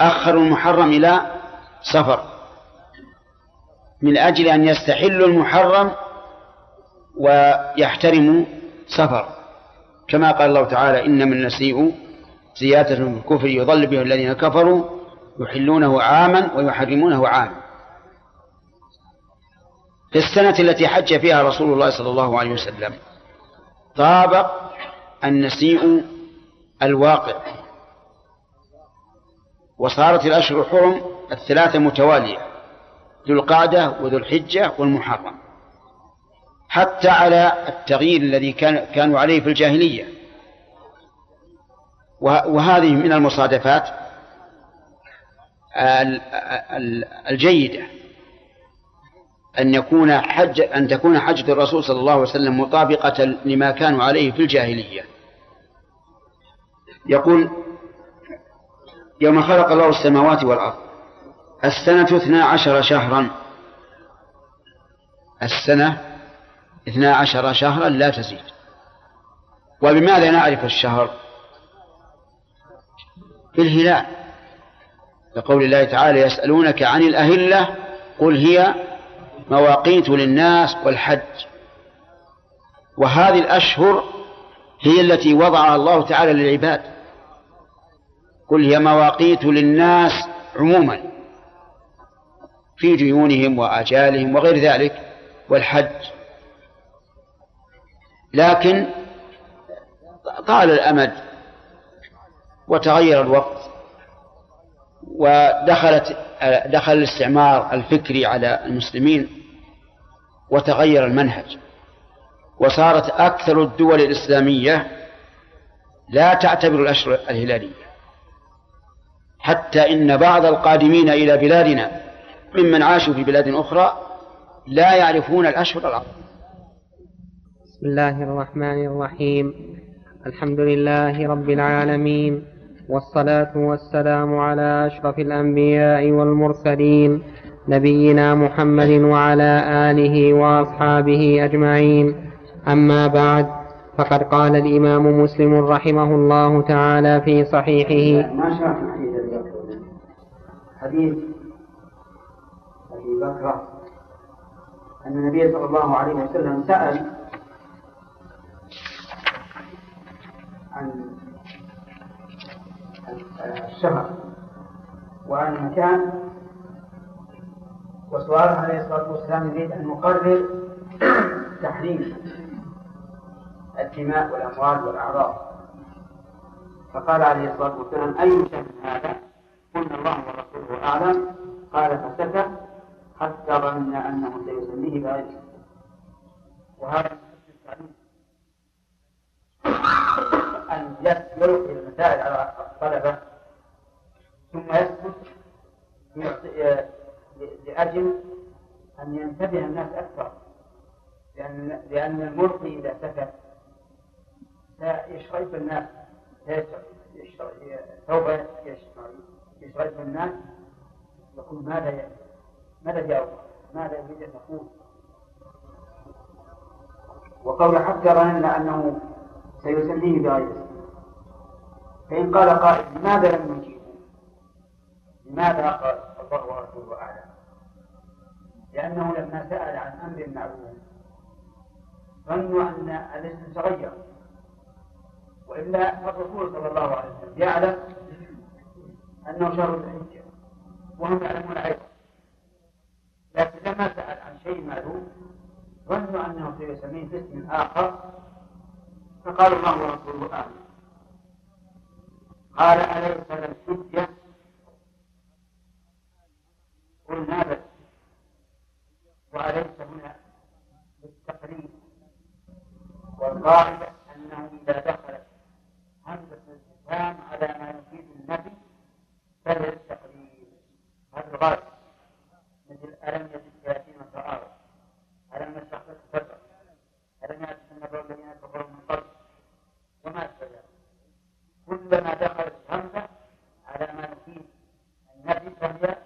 أخروا المحرم إلى سفر. من أجل أن يستحلوا المحرم ويحترموا سفر. كما قال الله تعالى إنما النسيء زيادة في الكفر يضل به الذين كفروا يحلونه عاما ويحرمونه عاما. في السنة التي حج فيها رسول الله صلى الله عليه وسلم طابق النسيء الواقع وصارت الأشهر الحرم الثلاثة متوالية ذو القعدة وذو الحجة والمحرم حتى على التغيير الذي كان كانوا عليه في الجاهلية. وهذه من المصادفات الجيدة. أن يكون حج أن تكون حجة الرسول صلى الله عليه وسلم مطابقة لما كانوا عليه في الجاهلية. يقول يوم خلق الله السماوات والأرض السنة اثنا عشر شهرا. السنة اثنا عشر شهرا لا تزيد. وبماذا نعرف الشهر؟ بالهلال لقول الله تعالى يسألونك عن الأهلة قل هي مواقيت للناس والحج. وهذه الأشهر هي التي وضعها الله تعالى للعباد. قل هي مواقيت للناس عموما في ديونهم وآجالهم وغير ذلك والحج. لكن طال الأمد وتغير الوقت. ودخلت دخل الاستعمار الفكري على المسلمين وتغير المنهج. وصارت أكثر الدول الإسلامية لا تعتبر الأشهر الهلالية. حتى إن بعض القادمين إلى بلادنا ممن عاشوا في بلاد أخرى لا يعرفون الأشهر العرب بسم الله الرحمن الرحيم. الحمد لله رب العالمين. والصلاة والسلام على أشرف الأنبياء والمرسلين نبينا محمد وعلى آله وأصحابه أجمعين. أما بعد فقد قال الإمام مسلم رحمه الله تعالى في صحيحه. ما شرح حديث أبي بكر أن النبي صلى الله عليه وسلم سأل عن الشهر وعن المكان وسؤاله عليه الصلاة والسلام يريد أن نقرر تحريم الدماء والأموال والأعراض. فقال عليه الصلاة والسلام أي شيء هذا؟ قلنا الله ورسوله أعلم. قال فسكت حتى ظننا أنه سيسميه بغيره وهذا أن يلقي المسائل على الطلبة ثم يسكت لأجل أن ينتبه الناس أكثر لأن لأن الملقي إذا سكت يشغل الناس سوف يشغل الناس يقول ماذا ماذا جاوب ماذا يريد أن يقول؟ وقول حتى ظننا أنه سيسميه بغير اسمه فإن قال قائل لماذا لم نجيبه؟ لماذا قال الله ورسوله أعلم؟ لأنه لما سأل عن أمر معلوم ظنوا أن الاسم تغير وإلا فالرسول صلى الله عليه وسلم يعلم أنه شهر الحجة وهم يعلمون أيضا لكن لما سأل عن شيء معلوم ظنوا أنه سيسميه باسم آخر فقالوا الله ورسوله أعلم قال أليس الحجة قلنا بل وأليس هنا بالتقريب؟ والقاعدة أنه إذا دخلت همزة الاستفهام على ما يفيد النفي فهي التقريب. هذا الغالب مثل ألم يجد ثلاثين فآوى ألم نشرح لك ألم يأتك النبأ وما كلما دخلت همزة على ما يفيد النفي فهي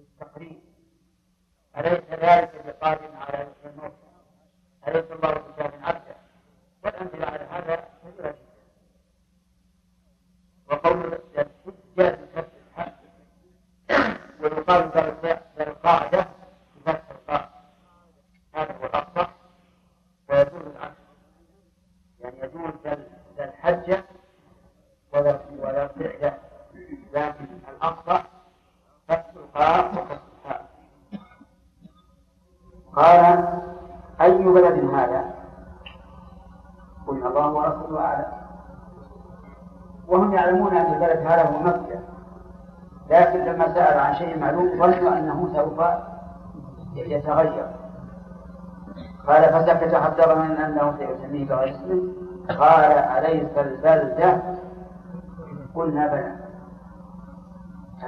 التقريب. أليس ذلك بقادر على الموت أليس الله أنه سيسميه بغير اسمه قال أليس البلدة قلنا بلى.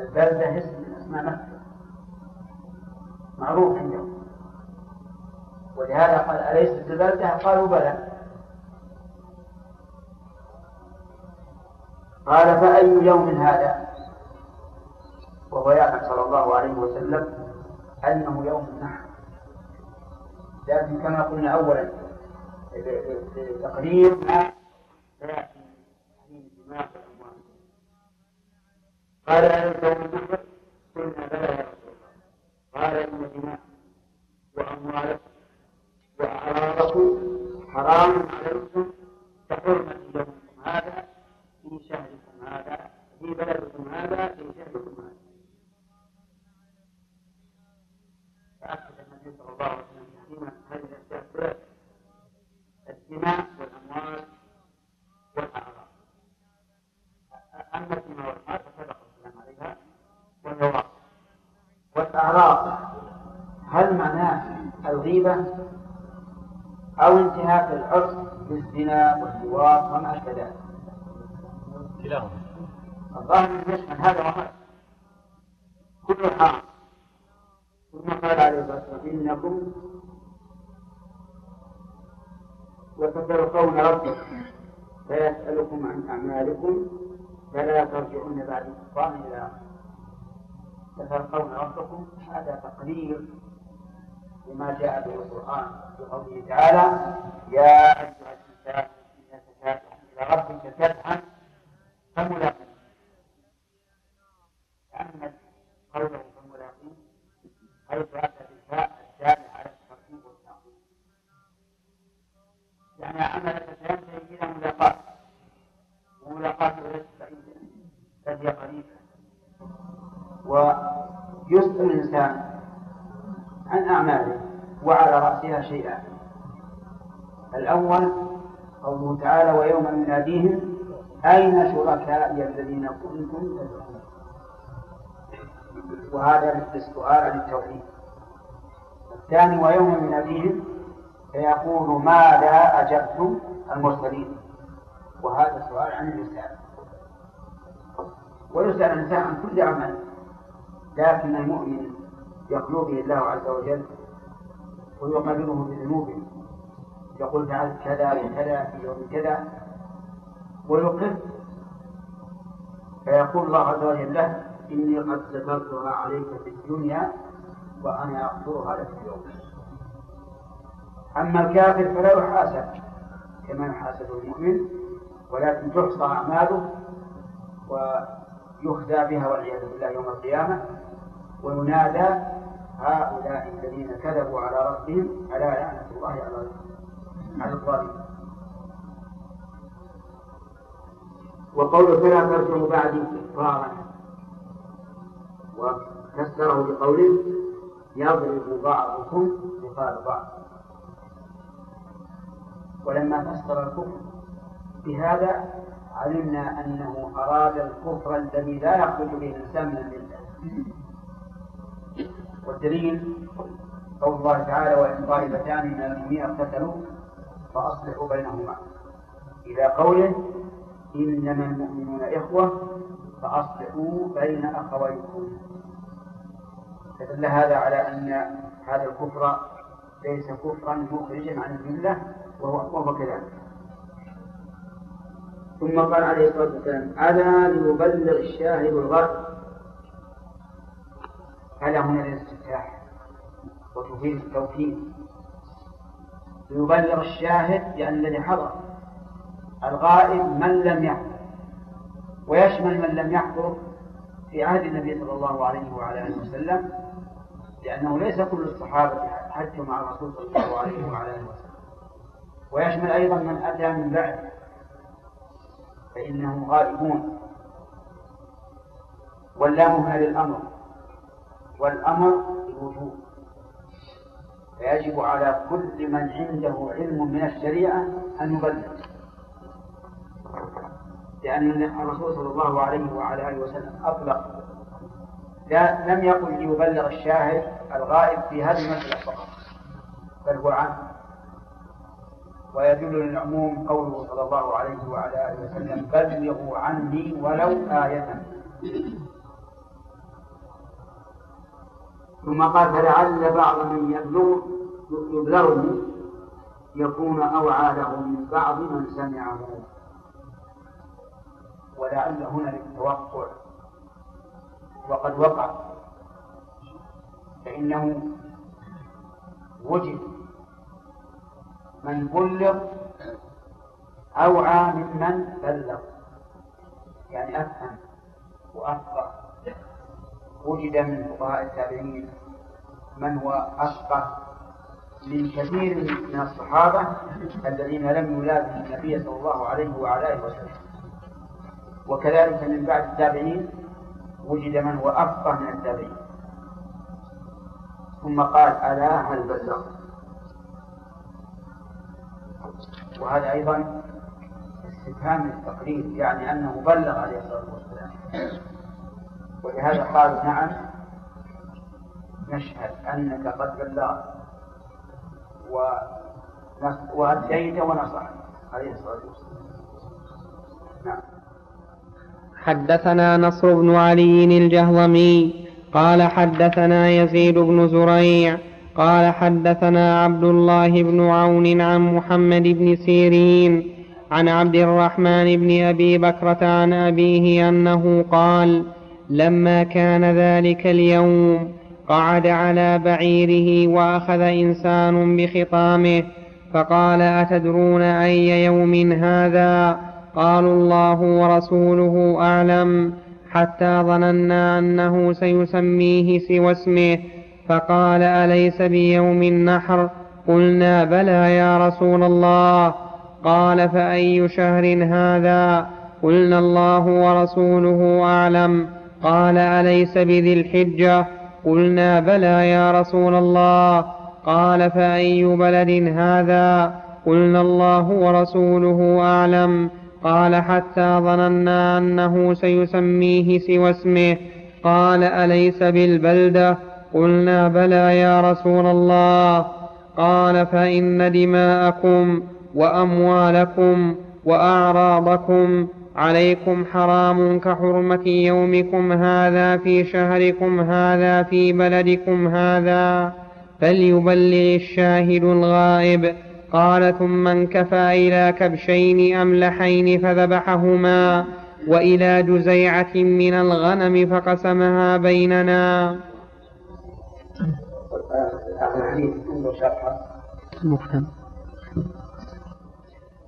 البلدة اسم من أسماء مكة. معروف عندهم. ولهذا قال أليست البلدة قالوا بلى. قال فأي يوم هذا؟ وهو يعلم صلى الله عليه وسلم أنه يوم النحر. لكن كما قلنا أولا تقرير ما سيأتي من الدماء والأموال قال أليس يوم النحر قلنا بلى يا رسول الله. قال إن دماء وأموالكم وأعراضكم حرام عليكم كحرمة يومكم هذا في شهركم هذا في بلدكم هذا في شهركم هذا. فأكد النبي صلى الله عليه وسلم هذه الدماء والأموال والأعراض. أما الدماء الكلام عليها وهي والأعراض هل معناه الغيبة أو انتهاك العرف بالزنا واللواط وما أشبه ذلك؟ كلاهما. الظاهر يشمل هذا وهذا. كل حرام ثم قال عليه الصلاة والسلام إنكم وتتلقون ربكم فيسألكم عن أعمالكم فلا ترجعون بعد كفران إلى تتلقون ربكم. هذا تقرير لما جاء به القرآن في قوله تعالى يا أيها الإنسان إنك كادح إلى ربك كدحا فملاقيه. تأمل قوله فملاقيه حيث أتى يعني عملك سينتهي إلى ملاقاة وملاقاته ليست بعيدة بل هي قريبة ويسأل الإنسان عن أعماله وعلى رأسها شيئان الأول قوله تعالى ويوم يناديهم أين شركائي الذين كنتم تزعمون? وهذا السؤال عن التوحيد. الثاني ويوم يناديهم فيقول ماذا أجبتم المرسلين. وهذا سؤال عن الرسالة ويسأل الإنسان عن كل عمل لكن المؤمن يخلو به الله عز وجل ويقرره بذنوبه يقول فعلت كذا وكذا في يوم كذا. ويقر فيقول الله عز وجل له إني قد سترتها عليك في الدنيا وأنا أغفرها لك اليوم. أما الكافر فلا يحاسب كما يحاسب المؤمن ولكن تحصى أعماله ويخزى بها والعياذ بالله يوم القيامة وينادى هؤلاء الذين كذبوا على ربهم ألا لعنة الله على على الظالمين. وقول فلا ترجعوا بعدي كفارا وفسره بقوله يضرب بعضكم رقاب بعض ولما فسر الكفر. بهذا علمنا أنه أراد الكفر الذي لا يخرج به الإنسان من الملة والدليل قول الله تعالى وإن طائفتان من المؤمنين اقتتلوا فأصلحوا بينهما. إلى قوله إنما المؤمنون إخوة فأصلحوا بين أخويكم. فدل هذا على أن هذا الكفر ليس كفرا مخرجا عن الملة وهو, كذلك ثم قال عليه الصلاة والسلام ألا ليبلغ الشاهد الغرب ألا هنا الاستفتاح وتفيد التوكيد ليبلغ الشاهد لأن الذي حضر الغائب من لم يحضر ويشمل من لم يحضر في عهد النبي صلى الله عليه وعلى آله وسلم لأنه ليس كل الصحابة حجوا مع الرسول صلى الله عليه وعلى آله وسلم. ويشمل أيضا من أتى من بعده فإنهم غائبون. واللام هنا للأمر والأمر الوجوب. فيجب على كل من عنده علم من الشريعة أن يبلغ. لأن الرسول صلى الله عليه وعلى آله وسلم أطلق لا لم يقل ليبلغ الشاهد الغائب في هذه المسألة فقط بل هو عام. ويدل للعموم قوله صلى الله عليه وعلى آله وسلم بلغوا عني ولو آية. ثم قال فلعل بعض من يبلغ يبلغه يكون أوعى له من بعض من سمعه. ولعل هنا للتوقع. وقد وقع فإنه وجد من بلغ أوعى ممن بلغ يعني أفهم وأفقه. وجد من فقهاء التابعين من هو أفقه من كثير من الصحابة الذين لم يلازموا النبي صلى الله عليه وعلى آله وسلم. وكذلك من بعد التابعين وجد من هو أفقه من التابعين. ثم قال ألا هل بلغ؟ وهذا أيضا استفهام التقرير يعني أنه بلغ عليه الصلاة والسلام. ولهذا قالوا نعم نشهد أنك قد بلغت. وأديت ونصحت عليه الصلاة والسلام. نعم. حدثنا نصر بن علي الجهضمي قال حدثنا يزيد بن زريع قال حدثنا عبد الله بن عون عن محمد بن سيرين عن عبد الرحمن بن أبي بكرة عن أبيه أنه قال لما كان ذلك اليوم قعد على بعيره وأخذ إنسان بخطامه فقال أتدرون أي يوم هذا؟ قالوا الله ورسوله أعلم حتى ظننا أنه سيسميه سوى اسمه فقال أليس بيوم النحر؟ قلنا بلى يا رسول الله. قال فأي شهر هذا؟ قلنا الله ورسوله أعلم. قال أليس بذي الحجة؟ قلنا بلى يا رسول الله. قال فأي بلد هذا؟ قلنا الله ورسوله أعلم. قال حتى ظننا أنه سيسميه سوى اسمه. قال أليس بالبلدة؟ قلنا بلى يا رسول الله. قال فإن دماءكم وأموالكم وأعراضكم عليكم حرام كحرمة يومكم هذا في شهركم هذا في بلدكم هذا فليبلغ الشاهد الغائب. قال ثم انكفى إلى كبشين أملحين فذبحهما وإلى جزيعة من الغنم فقسمها بيننا.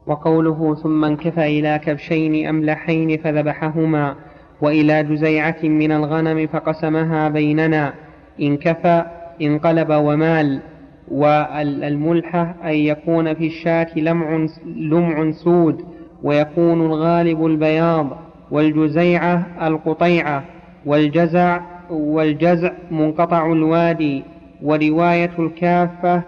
وقوله ثم انكفى إلى كبشين أملحين فذبحهما وإلى جزيعة من الغنم فقسمها بيننا. انكفى انقلب ومال. والملحة أن يكون في الشاة لمع, لمع سود ويكون الغالب البياض والجزيعة القطيعة والجزع والجزع منقطع الوادي. ورواية الكافة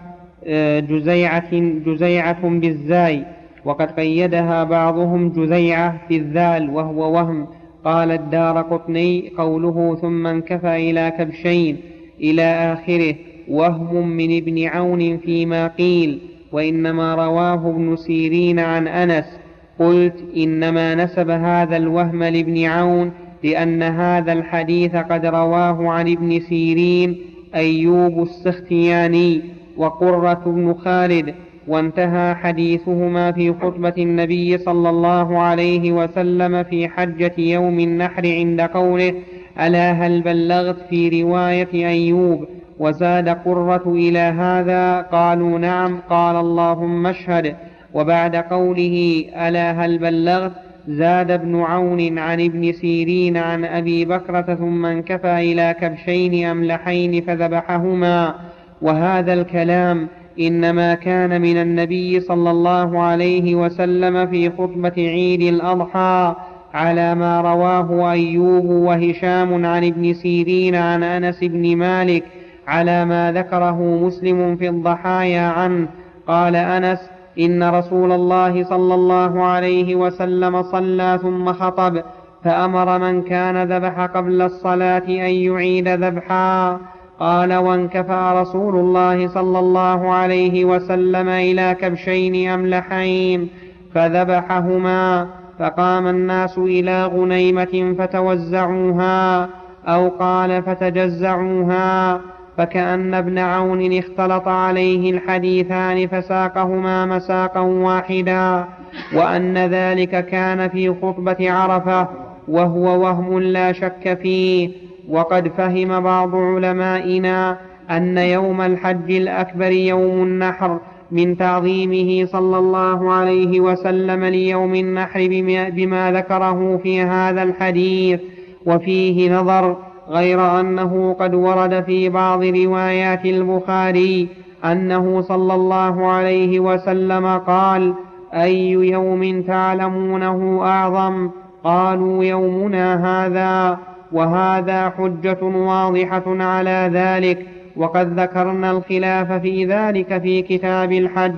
آه، جزيعة جزيعة بالزاي. وقد قيدها بعضهم جزيعة في الذال وهو وهم. قال الدار قطني قوله ثم انكفى إلى كبشين إلى آخره. وهم من ابن عون فيما قيل وإنما رواه ابن سيرين عن أنس قلت إنما نسب هذا الوهم لابن عون لأن هذا الحديث قد رواه عن ابن سيرين أيوب السختياني وقرة بن خالد وانتهى حديثهما في خطبة النبي صلى الله عليه وسلم في حجة يوم النحر عند قوله ألا هل بلغت في رواية أيوب؟ وزاد قرة إلى هذا قالوا نعم قال اللهم اشهد وبعد قوله ألا هل بلغت زاد ابن عون عن ابن سيرين عن أبي بكرة ثم انكفى إلى كبشين أملحين فذبحهما وهذا الكلام إنما كان من النبي صلى الله عليه وسلم في خطبة عيد الأضحى على ما رواه أيوب وهشام عن ابن سيرين عن أنس بن مالك على ما ذكره مسلم في الضحايا عنه. قال أنس إن رسول الله صلى الله عليه وسلم صلى ثم خطب فأمر من كان ذبح قبل الصلاة أن يعيد ذبحا. قال وانكفى رسول الله صلى الله عليه وسلم إلى كبشين أملحين فذبحهما. فقام الناس إلى غنيمة فتوزعوها أو قال فتجزعوها. فكأن ابن عون اختلط عليه الحديثان فساقهما مساقا واحدا وأن ذلك كان في خطبة عرفة وهو وهم لا شك فيه. وقد فهم بعض علمائنا أن يوم الحج الأكبر يوم النحر من تعظيمه صلى الله عليه وسلم ليوم النحر بما ذكره في هذا الحديث وفيه نظر غير أنه قد ورد في بعض روايات البخاري أنه صلى الله عليه وسلم قال أي يوم تعلمونه أعظم؟ قالوا يومنا هذا وهذا حجة واضحة على ذلك وقد ذكرنا الخلاف في ذلك في كتاب الحج.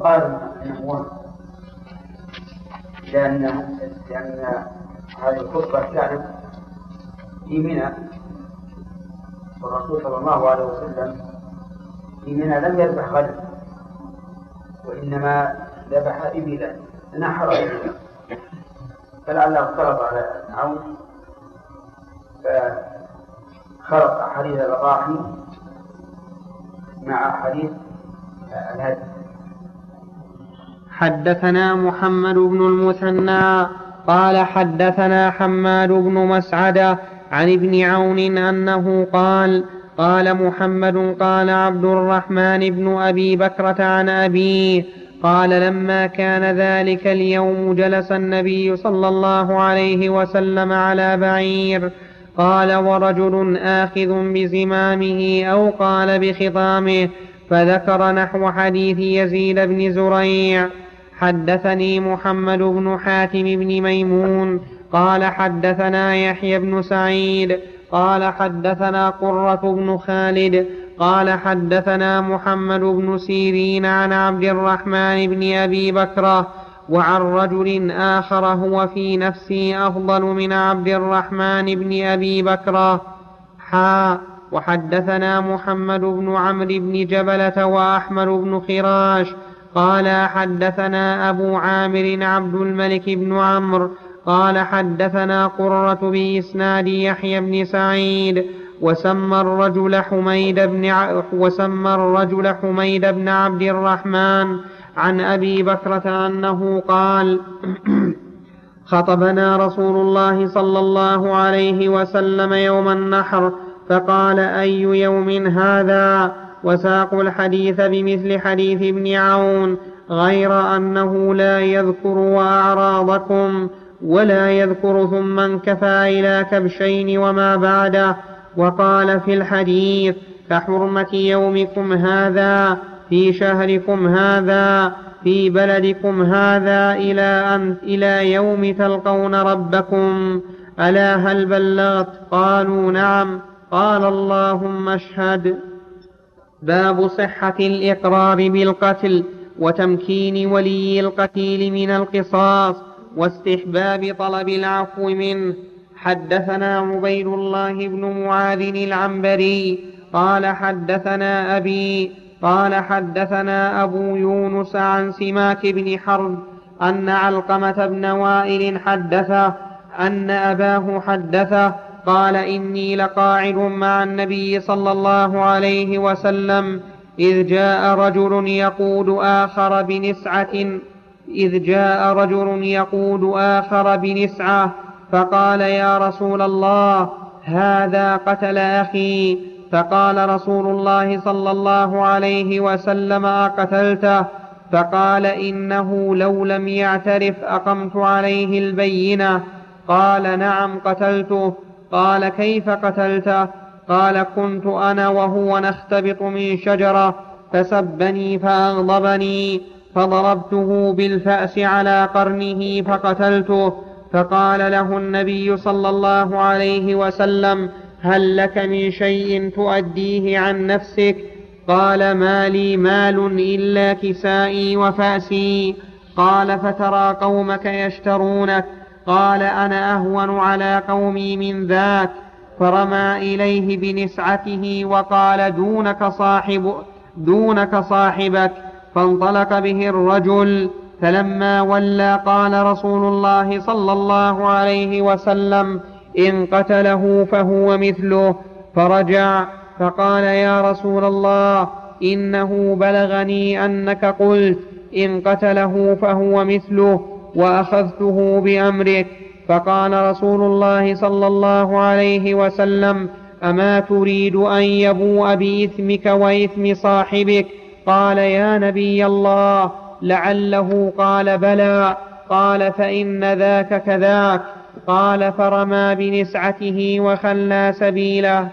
قال لأن لأن هذه الخطبة كانت في منى. والرسول صلى الله عليه وسلم في منى لم يذبح غنم وإنما ذبح إبلا نحر إبلا فلعله اختلط على عون فخلط حديث الأضاحي مع حديث الهدي. حدثنا محمد بن المثنى قال حدثنا حماد بن مسعدة عن ابن عون أنه قال قال محمد قال عبد الرحمن بن أبي بكرة عن أبيه قال لما كان ذلك اليوم جلس النبي صلى الله عليه وسلم على بعير قال ورجل آخذ بزمامه أو قال بخطامه فذكر نحو حديث يزيد بن زريع. حدثني محمد بن حاتم بن ميمون قال حدثنا يحيى بن سعيد قال حدثنا قرة بن خالد قال حدثنا محمد بن سيرين عن عبد الرحمن بن أبي بكرة وعن رجل آخر هو في نفسي أفضل من عبد الرحمن بن أبي بكرة حا وحدثنا محمد بن عمرو بن جبلة وأحمد بن خراش قال حدثنا أبو عامر عبد الملك بن عمرو قال حدثنا قرة بإسناد يحيى بن سعيد وسمى الرجل حميد بن ع... وسمى الرجل حميد بن عبد الرحمن عن أبي بكرة أنه قال (clears throat) خطبنا رسول الله صلى الله عليه وسلم يوم النحر فقال أي يوم هذا؟ وساقوا الحديث بمثل حديث ابن عون غير أنه لا يذكر أعراضكم ولا يذكر ثم انكفى إلى كبشين وما بعده. وقال في الحديث كحرمة يومكم هذا في شهركم هذا في بلدكم هذا إلى أن إلى يوم تلقون ربكم. ألا هل بلغت؟ قالوا نعم. قال اللهم اشهد. باب صحة الإقرار بالقتل وتمكين ولي القتيل من القصاص واستحباب طلب العفو منه. حدثنا عبيد الله بن معاذ العنبري قال حدثنا أبي قال حدثنا أبو يونس عن سماك بن حرب أن علقمة بن وائل حدثه أن أباه حدثه قال إني لقاعد مع النبي صلى الله عليه وسلم إذ جاء رجل يقود آخر بنسعة إذ جاء رجل يقود آخر بنسعة فقال يا رسول الله هذا قتل أخي. فقال رسول الله صلى الله عليه وسلم أقتلته؟ فقال إنه لو لم يعترف أقمت عليه البينة. قال نعم قتلته. قال كيف قتلته؟ قال كنت أنا وهو نختبط من شجرة فسبني فأغضبني فضربته بالفأس على قرنه فقتلته. فقال له النبي صلى الله عليه وسلم هل لك من شيء تؤديه عن نفسك؟ قال ما لي مال إلا كسائي وفأسي. قال فترى قومك يشترونك. قال أنا أهون على قومي من ذاك فرمى إليه بنسعته وقال دونك صاحب دونك صاحبك فانطلق به الرجل فلما ولى قال رسول الله صلى الله عليه وسلم إن قتله فهو مثله فرجع فقال يا رسول الله إنه بلغني أنك قلت إن قتله فهو مثله وأخذته بأمرك فقال رسول الله صلى الله عليه وسلم أما تريد أن يبوء بإثمك وإثم صاحبك؟ قال يا نبي الله لعله قال بلى قال فإن ذاك كذاك قال فرمى بنسعته وخلى سبيله.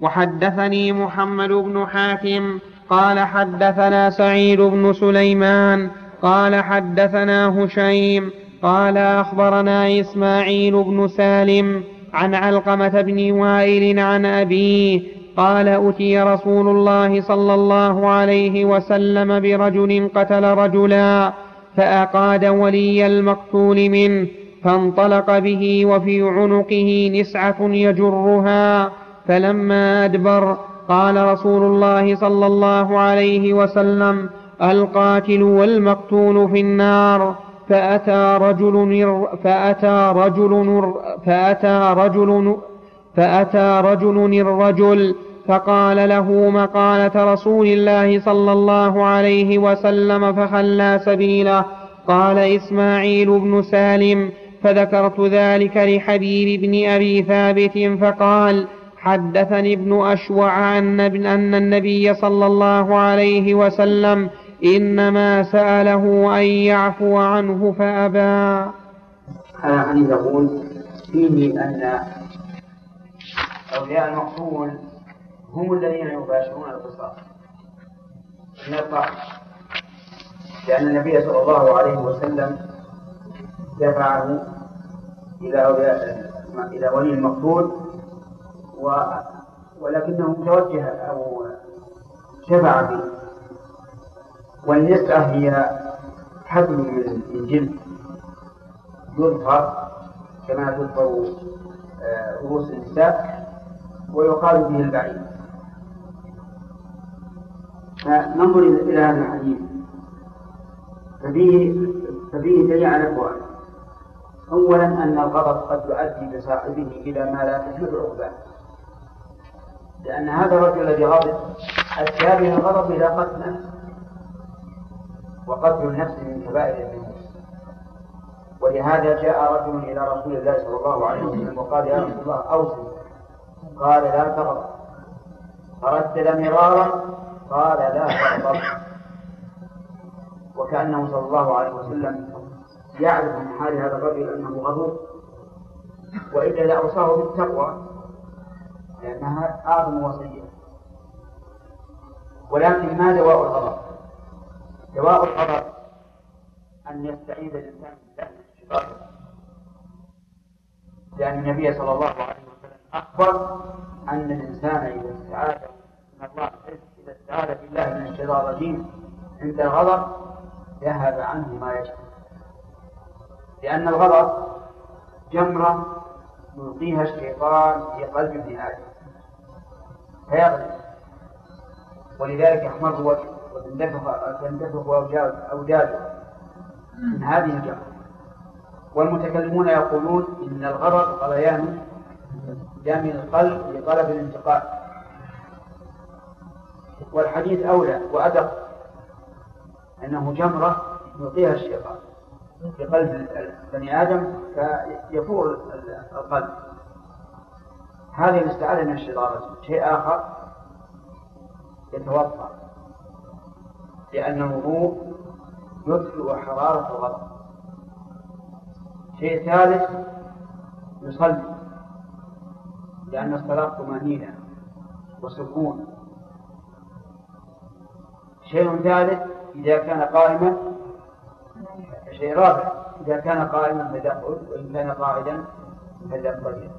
وحدثني محمد بن حاتم قال حدثنا سعيد بن سليمان قال حدثنا هشيم قال أخبرنا إسماعيل بن سالم عن علقمة بن وائل عن أبيه قال أتي رسول الله صلى الله عليه وسلم برجل قتل رجلا فأقاد ولي المقتول منه فانطلق به وفي عنقه نسعة يجرها فلما أدبر قال رسول الله صلى الله عليه وسلم القاتل والمقتول في النار. فأتى رجل فأتى رجل فأتى رجل فأتى رجل الرجل فقال له مقالة رسول الله صلى الله عليه وسلم فخلى سبيله. قال إسماعيل بن سالم فذكرت ذلك لحبيب بن أبي ثابت فقال حدثني ابن أشوع أن, النبي صلى الله عليه وسلم إنما سأله أن يعفو عنه فأبى. هذا حديث يقول فيه أن أولياء المقتول هم الذين يباشرون القصاص. من الطعن لأن النبي صلى الله عليه وسلم دفعه إلى أولياء إلى ولي المقتول ولكنه توجه أو شفع به. والنسعة هي حبل من جلد يظهر كما تظهر آه، رؤوس النساء ويقال به البعيد فننظر إلى هذا الحديث. ففيه ففيه دليل على أولا أن الغضب قد يؤدي بصاحبه إلى ما لا تحل عقباه. لأن هذا الرجل الذي غضب أتى به الغضب إلى قتل نفسه وقتل النفس من كبائر الذنوب. ولهذا جاء رجل إلى رسول الله صلى الله عليه وسلم وقال يا رسول الله أوصي قال لا تغضب. فردد مرارا قال لا تغضب. وكأنه صلى الله عليه وسلم يعرف من حال هذا الرجل أنه غضوب وإلا لأوصاه بالتقوى لأنها أعظم وصية ولكن ما دواء الغضب؟ دواء الغضب أن يستعيذ الإنسان بالله من لأن النبي صلى الله عليه وسلم أخبر أن الإنسان إذا استعاذ من الله إذا استعاذ بالله من الشيطان الرجيم عند الغضب ذهب عنه ما يشاء لأن الغضب جمرة يلقيها الشيطان في قلب ابن آدم. فيغلب. ولذلك يحمر وجهه. وتندفق تندفق أوداده من هذه الجمرة والمتكلمون يقولون إن الغضب غليان دم القلب لطلب الانتقال. والحديث أولى وأدق أنه جمرة يلقيها الشيطان. في قلب بني آدم فيفور القلب. هذه الاستعاذة من الشيطان. شيء آخر يتوضأ لأن الوضوء يطفئ حرارة الغضب شيء ثالث يصلي. لأن الصلاة طمأنينة وسكون. شيء ثالث إذا كان قائما شيء رابع إذا كان قائما فليقعد وإن كان قاعدا فليضطجع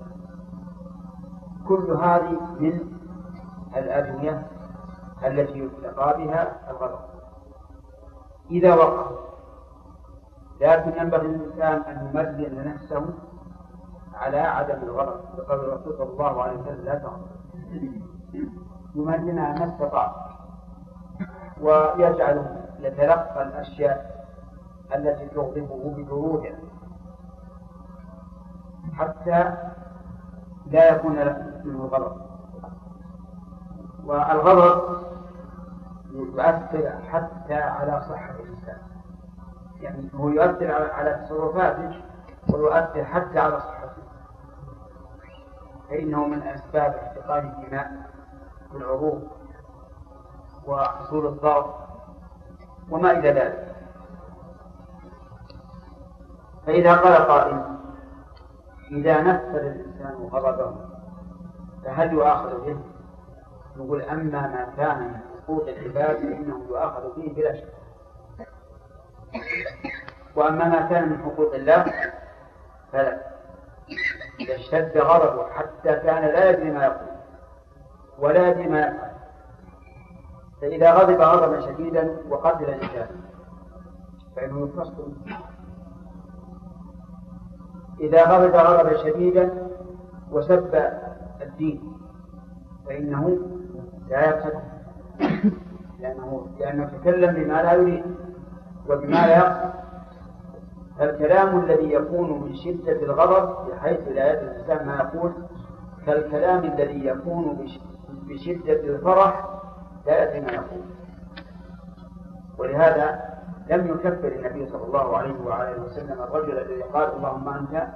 كل هذه من الأدوية التي يتقى بها الغضب إذا وقع. لكن ينبغي للإنسان أن يمرن نفسه على عدم الغضب بقول الرسول صلى الله عليه وسلم لا تغضب. يمرنها ما استطاع. ويجعل يتلقى الأشياء التي تغضبه ببرودها حتى لا يكون منه غضب والغضب يؤثر حتى على صحة الإنسان. يعني هو يؤثر على تصرفاته ويؤثر حتى على صحته. فإنه من أسباب احتقان الدماء في العروق وحصول الضغط وما إلى ذلك. فإذا قال قائل إذا نفذ الإنسان غضبه فهل يؤاخذ به؟ نقول أما ما كان من حقوق العباد فإنه يؤاخذ به بلا شك. وأما ما كان من حقوق الله فلا. إذا اشتد غضبه حتى كان لا يدري ما يقول ولا يدري ما يفعل. فإذا غضب غضبا شديدا وقتل الإنسان فإنه يفصل إذا غضب غضبا شديدا وسب الدين فإنه لا يقتل. لأنه لأنه تكلم بما لا يريد وبما لا يقصد. فالكلام الذي يكون من شدة الغضب بحيث لا يدري الإنسان ما يقول كالكلام الذي يكون بشدة الفرح لا يدري ما يقول. ولهذا لم يكفر النبي صلى الله عليه وآله وسلم الرجل الذي قال اللهم أنت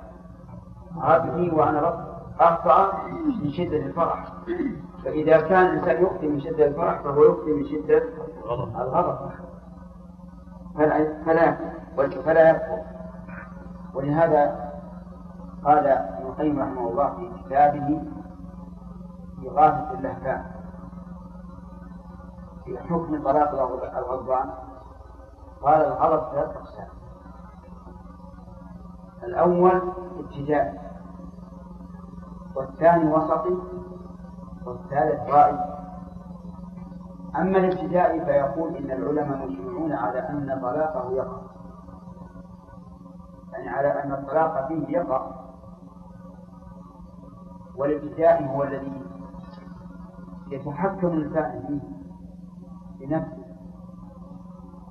عبدي وأنا رب. أخطأ من شدة الفرح. فإذا كان الإنسان يخطي من شدة الفرح فهو يخطي من شدة الغضب. فلا فلا فلا يكفر ولهذا قال ابن القيم رحمه الله في كتابه إغاثة اللهفان في حكم طلاق الغضبان قال الغضب ثلاث أقسام. الأول ابتدائي والثاني وسطي والثالث رائي أما الابتدائي فيقول إن العلماء مجمعون على أن طلاقه يقع. يعني على أن الطلاق فيه يقع. والابتدائي هو الذي يتحكم الإنسان فيه بنفسه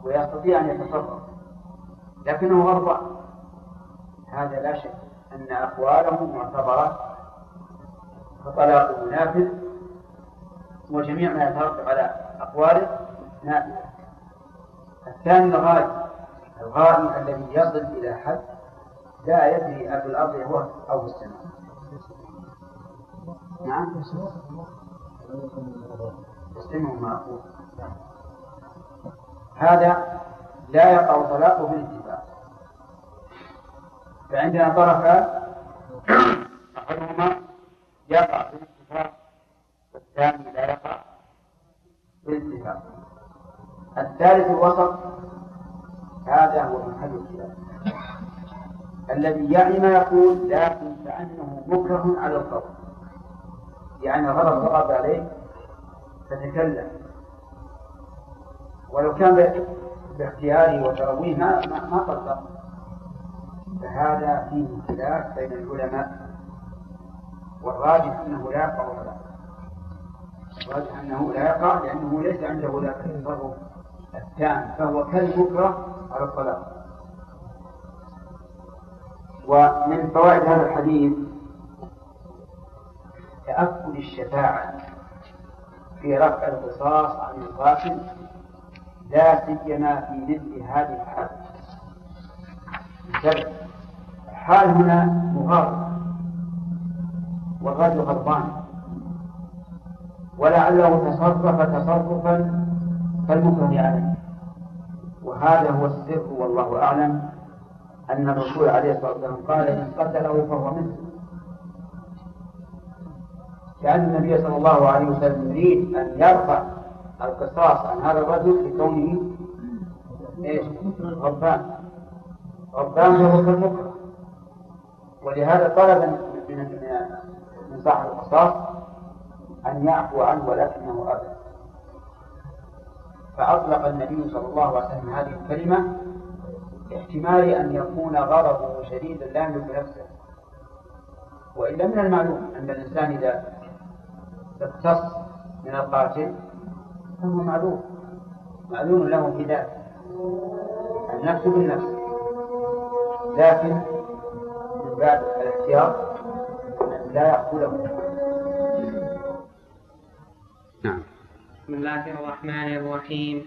ويستطيع أن يتصرف. لكنه غضبان هذا لا شك أن أقواله معتبرة فطلاقه نافذ وجميع ما يترتب على أقواله نافذة. الثاني الغالي الغالي الذي يصل إلى حد لا يدري أبو الأرض هو أو السماء نعم. يسلمه معقول هذا لا يقع طلاقه بالاتفاق فعندنا طرفان أحدهما يقع بالاتفاق والثاني لا يقع بالاتفاق الثالث الوسط هذا هو محل الخلاف. الذي يعني ما يقول لكن كأنه مكره على القول. يعني غضب غضب عليه فتكلم ولو كان باختياره وترويه ما ما فهذا فيه خلاف بين العلماء. والراجح أنه لا يقع ولا الراجح أنه لا يقع لأنه ليس عنده ذاك التصرف التام فهو كالمكره على الطلاق. ومن فوائد هذا الحديث تأكد الشفاعة في رفع القصاص عن القاتل لا سيما في مثل هذه الحال الحال هنا مغاضب والرجل غضبان. ولعله تصرف تصرفا كالمكره عليه. وهذا هو السر والله أعلم أن الرسول عليه الصلاة والسلام قال إن قتله فهو مثله كأن النبي صلى الله عليه وسلم يريد أن يرفع القصاص عن هذا الرجل لكونه إيش؟ غضبان. غضبان فهو كالمكره. ولهذا طلب من من صاحب القصاص أن يعفو عنه ولكنه أبى فأطلق النبي صلى الله عليه وسلم هذه الكلمة احتمال أن يكون غضبه شديدا لا يملك نفسه وإلا من المعلوم أن الإنسان إذا اقتص من القاتل فهو معلوم معلوم له في ذاته النفس بالنفس. لكن من باب الاحتياط لا يقتله نعم. بسم الله الرحمن الرحيم.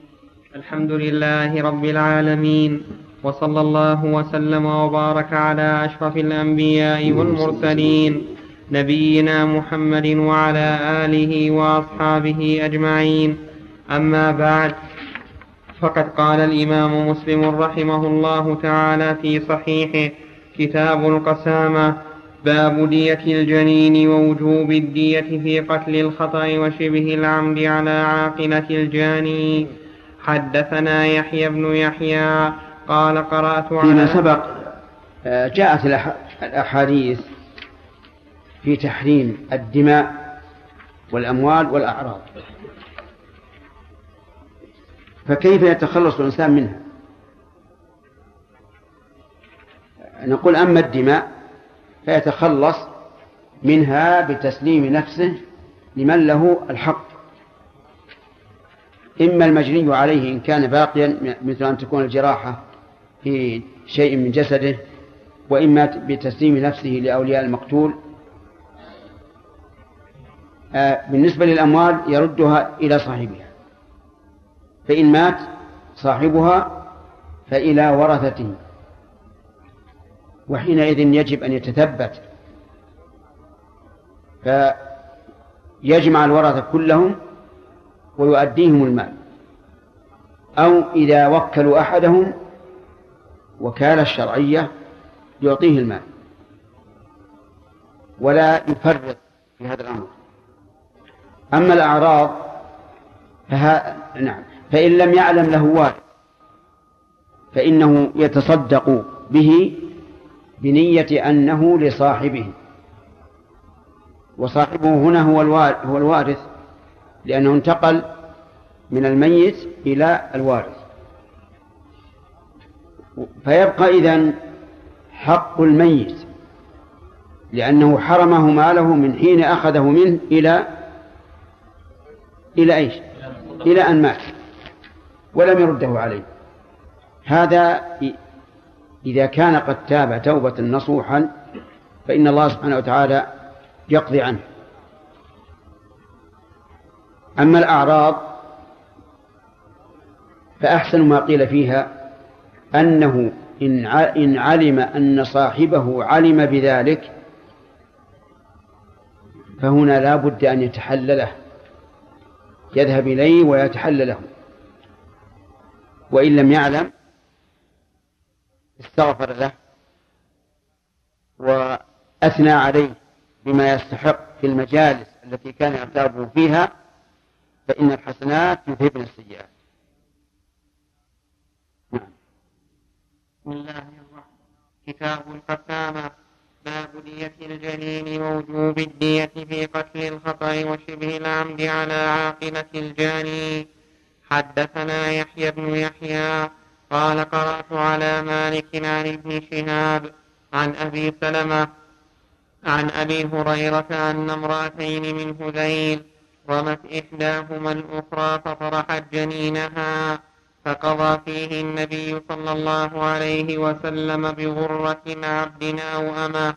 الحمد لله رب العالمين وصلى الله وسلم وبارك على أشرف الأنبياء والمرسلين نبينا محمد وعلى آله وأصحابه أجمعين. أما بعد فقد قال الإمام مسلم رحمه الله تعالى في صحيحه كتاب القسامة باب دية الجنين ووجوب الدية في قتل الخطأ وشبه العمد على عاقلة الجاني. حدثنا يحيى بن يحيى قال قرأت على فيما سبق آه، جاءت الأحاديث في تحريم الدماء والأموال والأعراض. فكيف يتخلص الإنسان منها؟ نقول أما الدماء فيتخلص منها بتسليم نفسه لمن له الحق. إما المجني عليه إن كان باقيا مثل أن تكون الجراحة في شيء من جسده وإما بتسليم نفسه لأولياء المقتول. آه، بالنسبة للأموال يردها إلى صاحبها. فإن مات صاحبها فإلى ورثته. وحينئذ يجب أن يتثبت. فيجمع الورثة كلهم ويؤديهم المال. أو إذا وكلوا أحدهم وكالة الشرعية يعطيه المال. ولا يفرط في هذا الأمر. أما الأعراض فها نعم. فإن لم يعلم له وارث فإنه يتصدق به بنية أنه لصاحبه. وصاحبه هنا هو هو الوارث لأنه انتقل من الميت إلى الوارث. فيبقى إذن حق الميت لأنه حرمه ماله من حين أخذه منه إلى إلى إيش؟ إلى أن مات ولم يرده عليه. هذا إذا كان قد تاب توبة نصوحا فإن الله سبحانه وتعالى يقضي عنه. أما الأعراض فأحسن ما قيل فيها أنه إن علم أن صاحبه علم بذلك فهنا لا بد أن يتحلله. يذهب إليه ويتحلله. وإن لم يعلم استغفر له وأثنى عليه بما يستحق في المجالس التي كان يغتابه فيها فإن الحسنات يذهبن السيئات. نعم. بسم الله الرحمن. كتاب القسامة. باب دية الجنين ووجوب الدية في قتل الخطأ وشبه العمد على عاقلة الجاني. حدثنا يحيى بن يحيى قال قرأت على مالك عن ابن شهاب عن أبي سلمة عن أبي هريرة أن امرأتين من هذيل رمت إحداهما الأخرى فطرحت جنينها فقضى فيه النبي صلى الله عليه وسلم بغرة عبد أو أمة.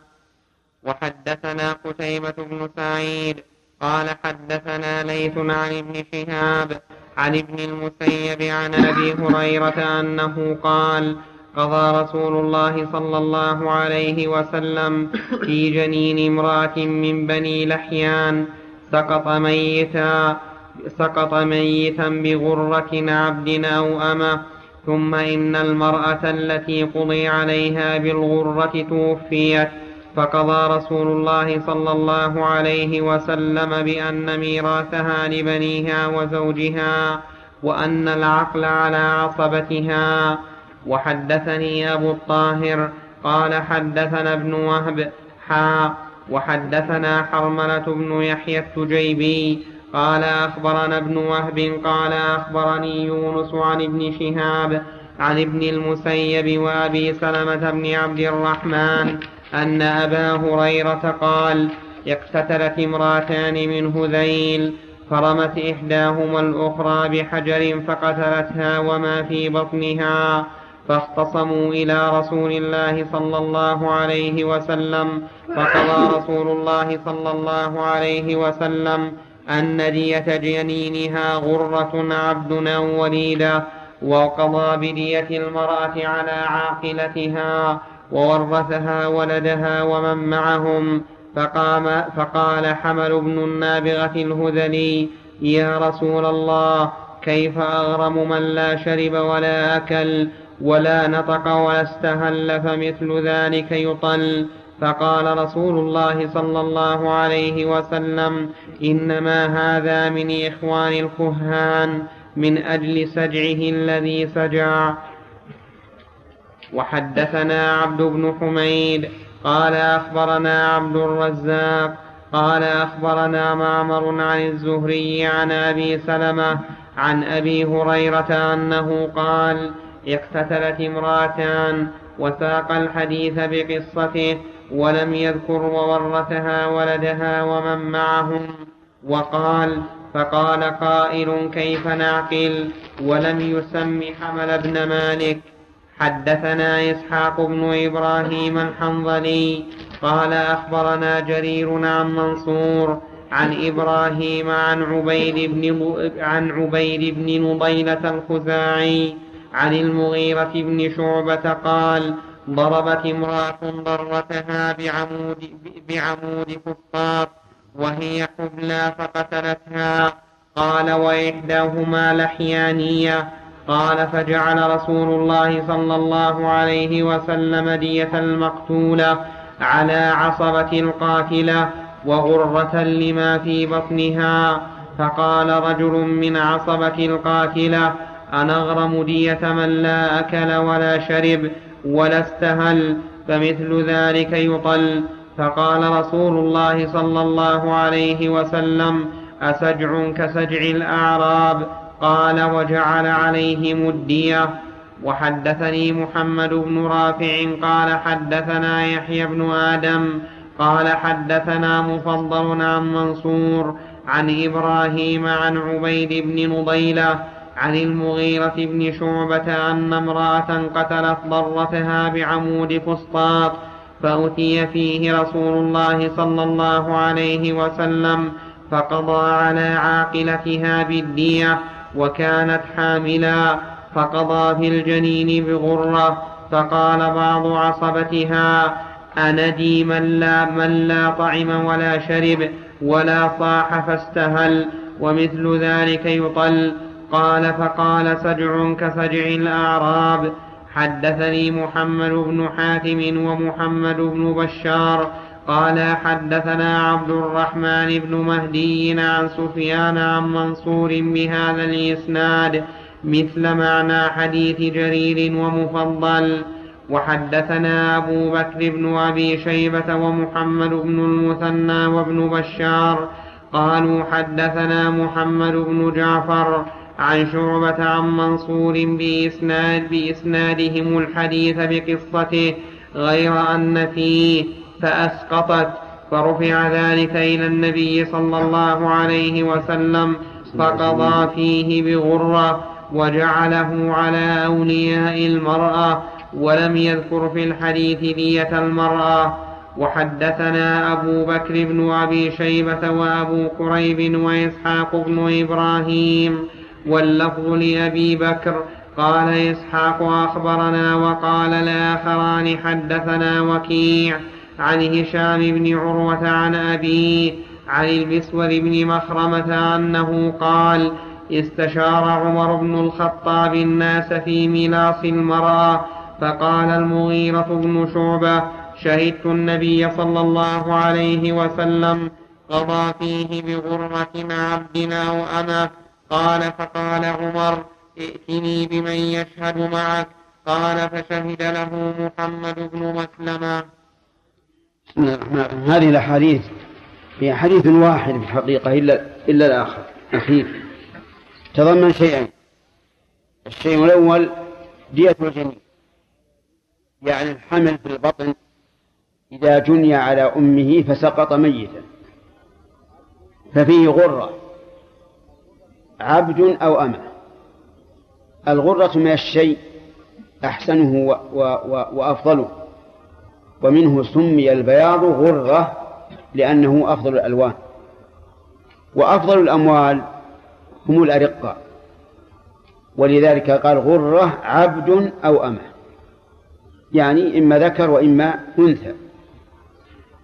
وحدثنا قتيبة بن سعيد قال حدثنا ليث عن ابن شهاب عن ابن المسيب عن أبي هريرة أنه قال قضى رسول الله صلى الله عليه وسلم في جنين امرأة من بني لحيان سقط ميتا سقط ميتا بغرة عبد أو أمة ثم إن المرأة التي قضي عليها بالغرة توفيت فقضى رسول الله صلى الله عليه وسلم بأن ميراثها لبنيها وزوجها وأن العقل على عصبتها. وحدثني أبو الطاهر قال حدثنا ابن وهب حا وحدثنا حرملة بن يحيى التجيبي قال أخبرنا ابن وهب قال أخبرني يونس عن ابن شهاب عن ابن المسيب وأبي سلمة بن عبد الرحمن أن أبا هريرة قال اقتتلت امرأتان من هذيل فرمت إحداهما الأخرى بحجر فقتلتها وما في بطنها فاختصموا إلى رسول الله صلى الله عليه وسلم فقضى رسول الله صلى الله عليه وسلم أن دية جنينها غرة عبد وليدة وقضى بدية المرأة على عاقلتها وورثها ولدها ومن معهم. فقام فقال حمل بن النابغة الهذلي يا رسول الله كيف أغرم من لا شرب ولا أكل ولا نطق ولا استهل فمثل ذلك يطل؟ فقال رسول الله صلى الله عليه وسلم إنما هذا من إخوان الكهان من أجل سجعه الذي سجع. وحدثنا عبد بن حميد قال أخبرنا عبد الرزاق قال أخبرنا معمر عن الزهري عن أبي سلمة عن أبي هريرة أنه قال اقتتلت امرأتان وساق الحديث بقصته ولم يذكر وورثها ولدها ومن معهم وقال فقال قائل كيف نعقل؟ ولم يسم حمل بن مالك. حدثنا إسحاق بن إبراهيم الحنظلي قال أخبرنا جرير عن منصور عن إبراهيم عن عبيد بن عن عبيد بن نضيلة الخزاعي عن المغيرة بن شعبة قال ضربت امرأة ضرتها بعمود بعمود فسطاط وهي حبلى فقتلتها. قال وإحداهما لحيانية قال فجعل رسول الله صلى الله عليه وسلم دية المقتولة على عصبة القاتلة وغرة لما في بطنها. فقال رجل من عصبة القاتلة أنغرم دية من لا أكل ولا شرب ولا استهل فمثل ذلك يطل. فقال رسول الله صلى الله عليه وسلم أسجع كسجع الأعراب؟ قال وجعل عليهم الدية. وحدثني محمد بن رافع قال حدثنا يحيى بن آدم قال حدثنا مفضل عن منصور عن إبراهيم عن عبيد بن نضيلة عن المغيرة بن شعبة أن امرأة قتلت ضرتها بعمود فسطاط فأتي فيه رسول الله صلى الله عليه وسلم فقضى على عاقلتها بالدية. وكانت حاملا فقضى في الجنين بغرة فقال بعض عصبتها أندي من لا, من لا طعم ولا شرب ولا صاح فاستهل ومثل ذلك يطل. قال فقال سجع كسجع الأعراب. حدثني محمد بن حاتم ومحمد بن بشار قال حدثنا عبد الرحمن بن مهدي عن سفيان عن منصور بهذا الإسناد مثل معنى حديث جرير ومفضل. وحدثنا أبو بكر بن أبي شيبة ومحمد بن المثنى وابن بشار. قالوا حدثنا محمد بن جعفر عن شعبة عن منصور بإسناد بإسنادهم الحديث بقصته غير أن فيه فأسقطت فرفع ذلك إلى النبي صلى الله عليه وسلم فقضى فيه بغرة وجعله على أولياء المرأة ولم يذكر في الحديث دية المرأة. وحدثنا أبو بكر بن أبي شيبة وأبو كريب وإسحاق بن إبراهيم واللفظ لأبي بكر. قال إسحاق أخبرنا وقال الآخران حدثنا وكيع. عن هشام بن عروة عن أبيه عن المسور بن مخرمة أنه قال استشار عمر بن الخطاب الناس في ميلاص المرأة فقال المغيرة بن شعبة شهدت النبي صلى الله عليه وسلم قضى فيه بغرة عبدنا وأنا قال فقال عمر ائتني بمن يشهد معك. قال فشهد له محمد بن مسلمة. هذه الأحاديث هي حديث واحد في الحقيقة إلا إلا الآخر. أخير. تضمن شيئين الشيء الأول دية الجنين يعني الحمل في البطن إذا جني على أمه فسقط ميتا. ففيه غرة. عبد أو أمة. الغرة من الشيء أحسنه و و و وأفضله. ومنه سمي البياض غرة لأنه أفضل الألوان. وأفضل الأموال هم الأرقاء ولذلك قال غرة عبد أو أمة. يعني إما ذكر وإما أنثى.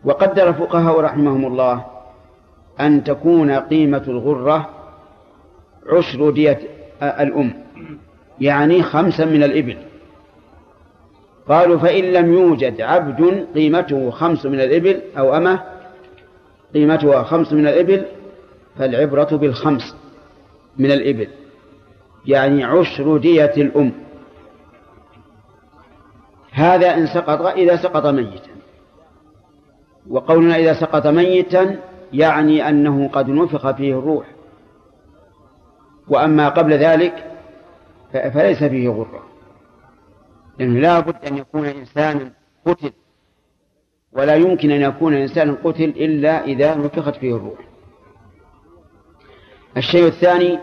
وقدر الفقهاء رحمهم الله أن تكون قيمة الغرة عشر دية الأم. يعني خمسا من الإبل. قالوا فإن لم يوجد عبد قيمته خمس من الإبل أو أمة قيمتها خمس من الإبل فالعبرة بالخمس من الإبل يعني عشر دية الأم. هذا إن سقط إذا سقط ميتا. وقولنا إذا سقط ميتا يعني أنه قد نفخ فيه الروح. وأما قبل ذلك فليس فيه غرة. لأنه لا بد أن يكون إنسانا قتل ولا يمكن أن يكون إنسان قتل إلا إذا نفخت فيه الروح. الشيء الثاني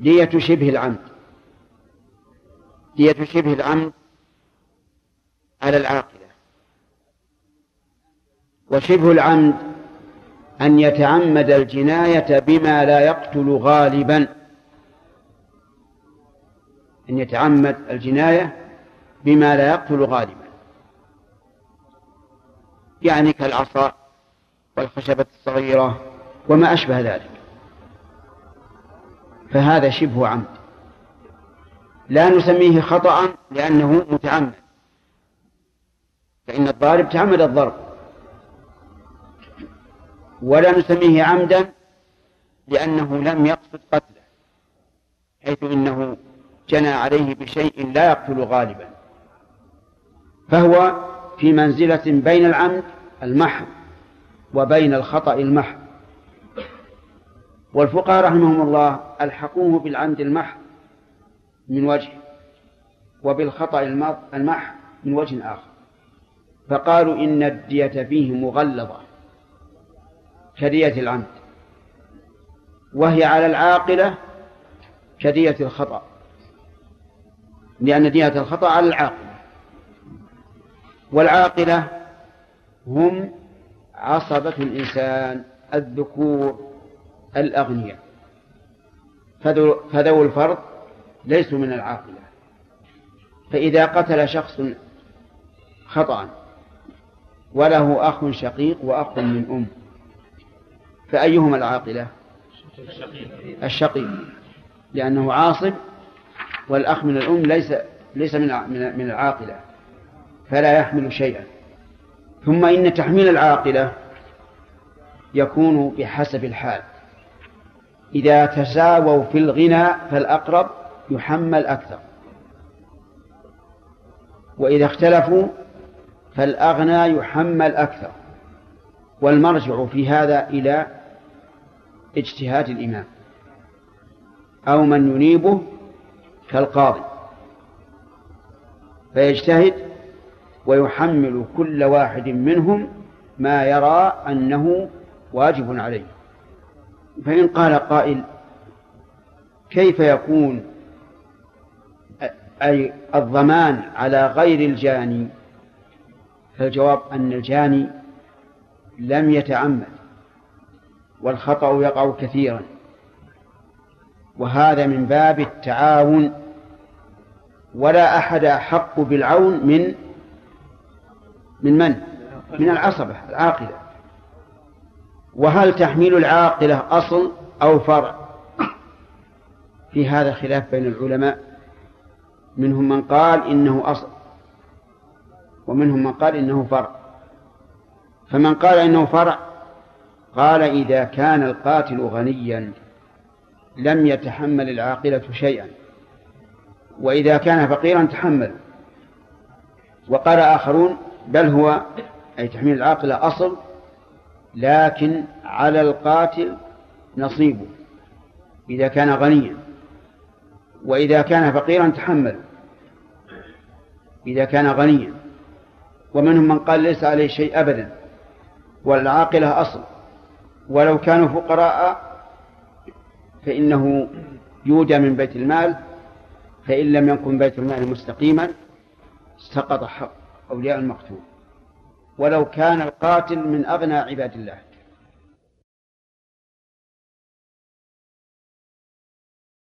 دية شبه العمد. دية شبه العمد على العاقلة. وشبه العمد أن يتعمد الجناية بما لا يقتل غالبا. أن يتعمد الجناية بما لا يقتل غالبا. يعني كالعصا والخشبة الصغيرة وما أشبه ذلك. فهذا شبه عمد. لا نسميه خطأ لأنه متعمد. فإن الضارب تعمد الضرب. ولا نسميه عمدا لأنه لم يقصد قتله حيث إنه جنى عليه بشيء لا يقتل غالبا. فهو في منزلة بين العمد المحض وبين الخطأ المحض. والفقهاء رحمهم الله ألحقوه بالعمد المحض من وجه وبالخطأ المحض من وجه آخر. فقالوا إن الدية فيه مغلظة كدية العمد وهي على العاقلة كدية الخطأ لأن دية الخطأ على العاقلة والعاقلة هم عصبة الإنسان الذكور الأغنياء. فذو الفرض ليسوا من العاقلة. فإذا قتل شخص خطأ وله أخ شقيق وأخ من أم فأيهما العاقلة؟ الشقيق. لأنه عاصب والأخ من الأم ليس ليس من من العاقلة. فلا يحمل شيئا. ثم إن تحميل العاقلة يكون بحسب الحال. إذا تساووا في الغنى فالأقرب يحمل أكثر. وإذا اختلفوا فالأغنى يحمل أكثر. والمرجع في هذا إلى اجتهاد الإمام. أو من ينيبه كالقاضي. فيجتهد ويحمل كل واحد منهم ما يرى أنه واجب عليه. فإن قال قائل كيف يكون أي الضمان على غير الجاني؟ فالجواب أن الجاني لم يتعمد والخطأ يقع كثيرا. وهذا من باب التعاون ولا أحد أحق بالعون من من من؟ من العصبة العاقلة. وهل تحميل العاقلة أصل أو فرع؟ في هذا خلاف بين العلماء. منهم من قال إنه أصل ومنهم من قال إنه فرع. فمن قال إنه فرع قال إذا كان القاتل غنيا لم يتحمل العاقلة شيئا. وإذا كان فقيرا تحمل. وقال آخرون بل هو أي تحميل العاقلة أصل لكن على القاتل نصيبه إذا كان غنيا وإذا كان فقيرا تحمل إذا كان غنيا. ومنهم من قال ليس عليه شيء أبدا والعاقلة أصل. ولو كانوا فقراء فإنه يودى من بيت المال فإن لم يكن بيت المال مستقيما سقط حق أولياء المقتول. ولو كان القاتل من أغنى عباد الله.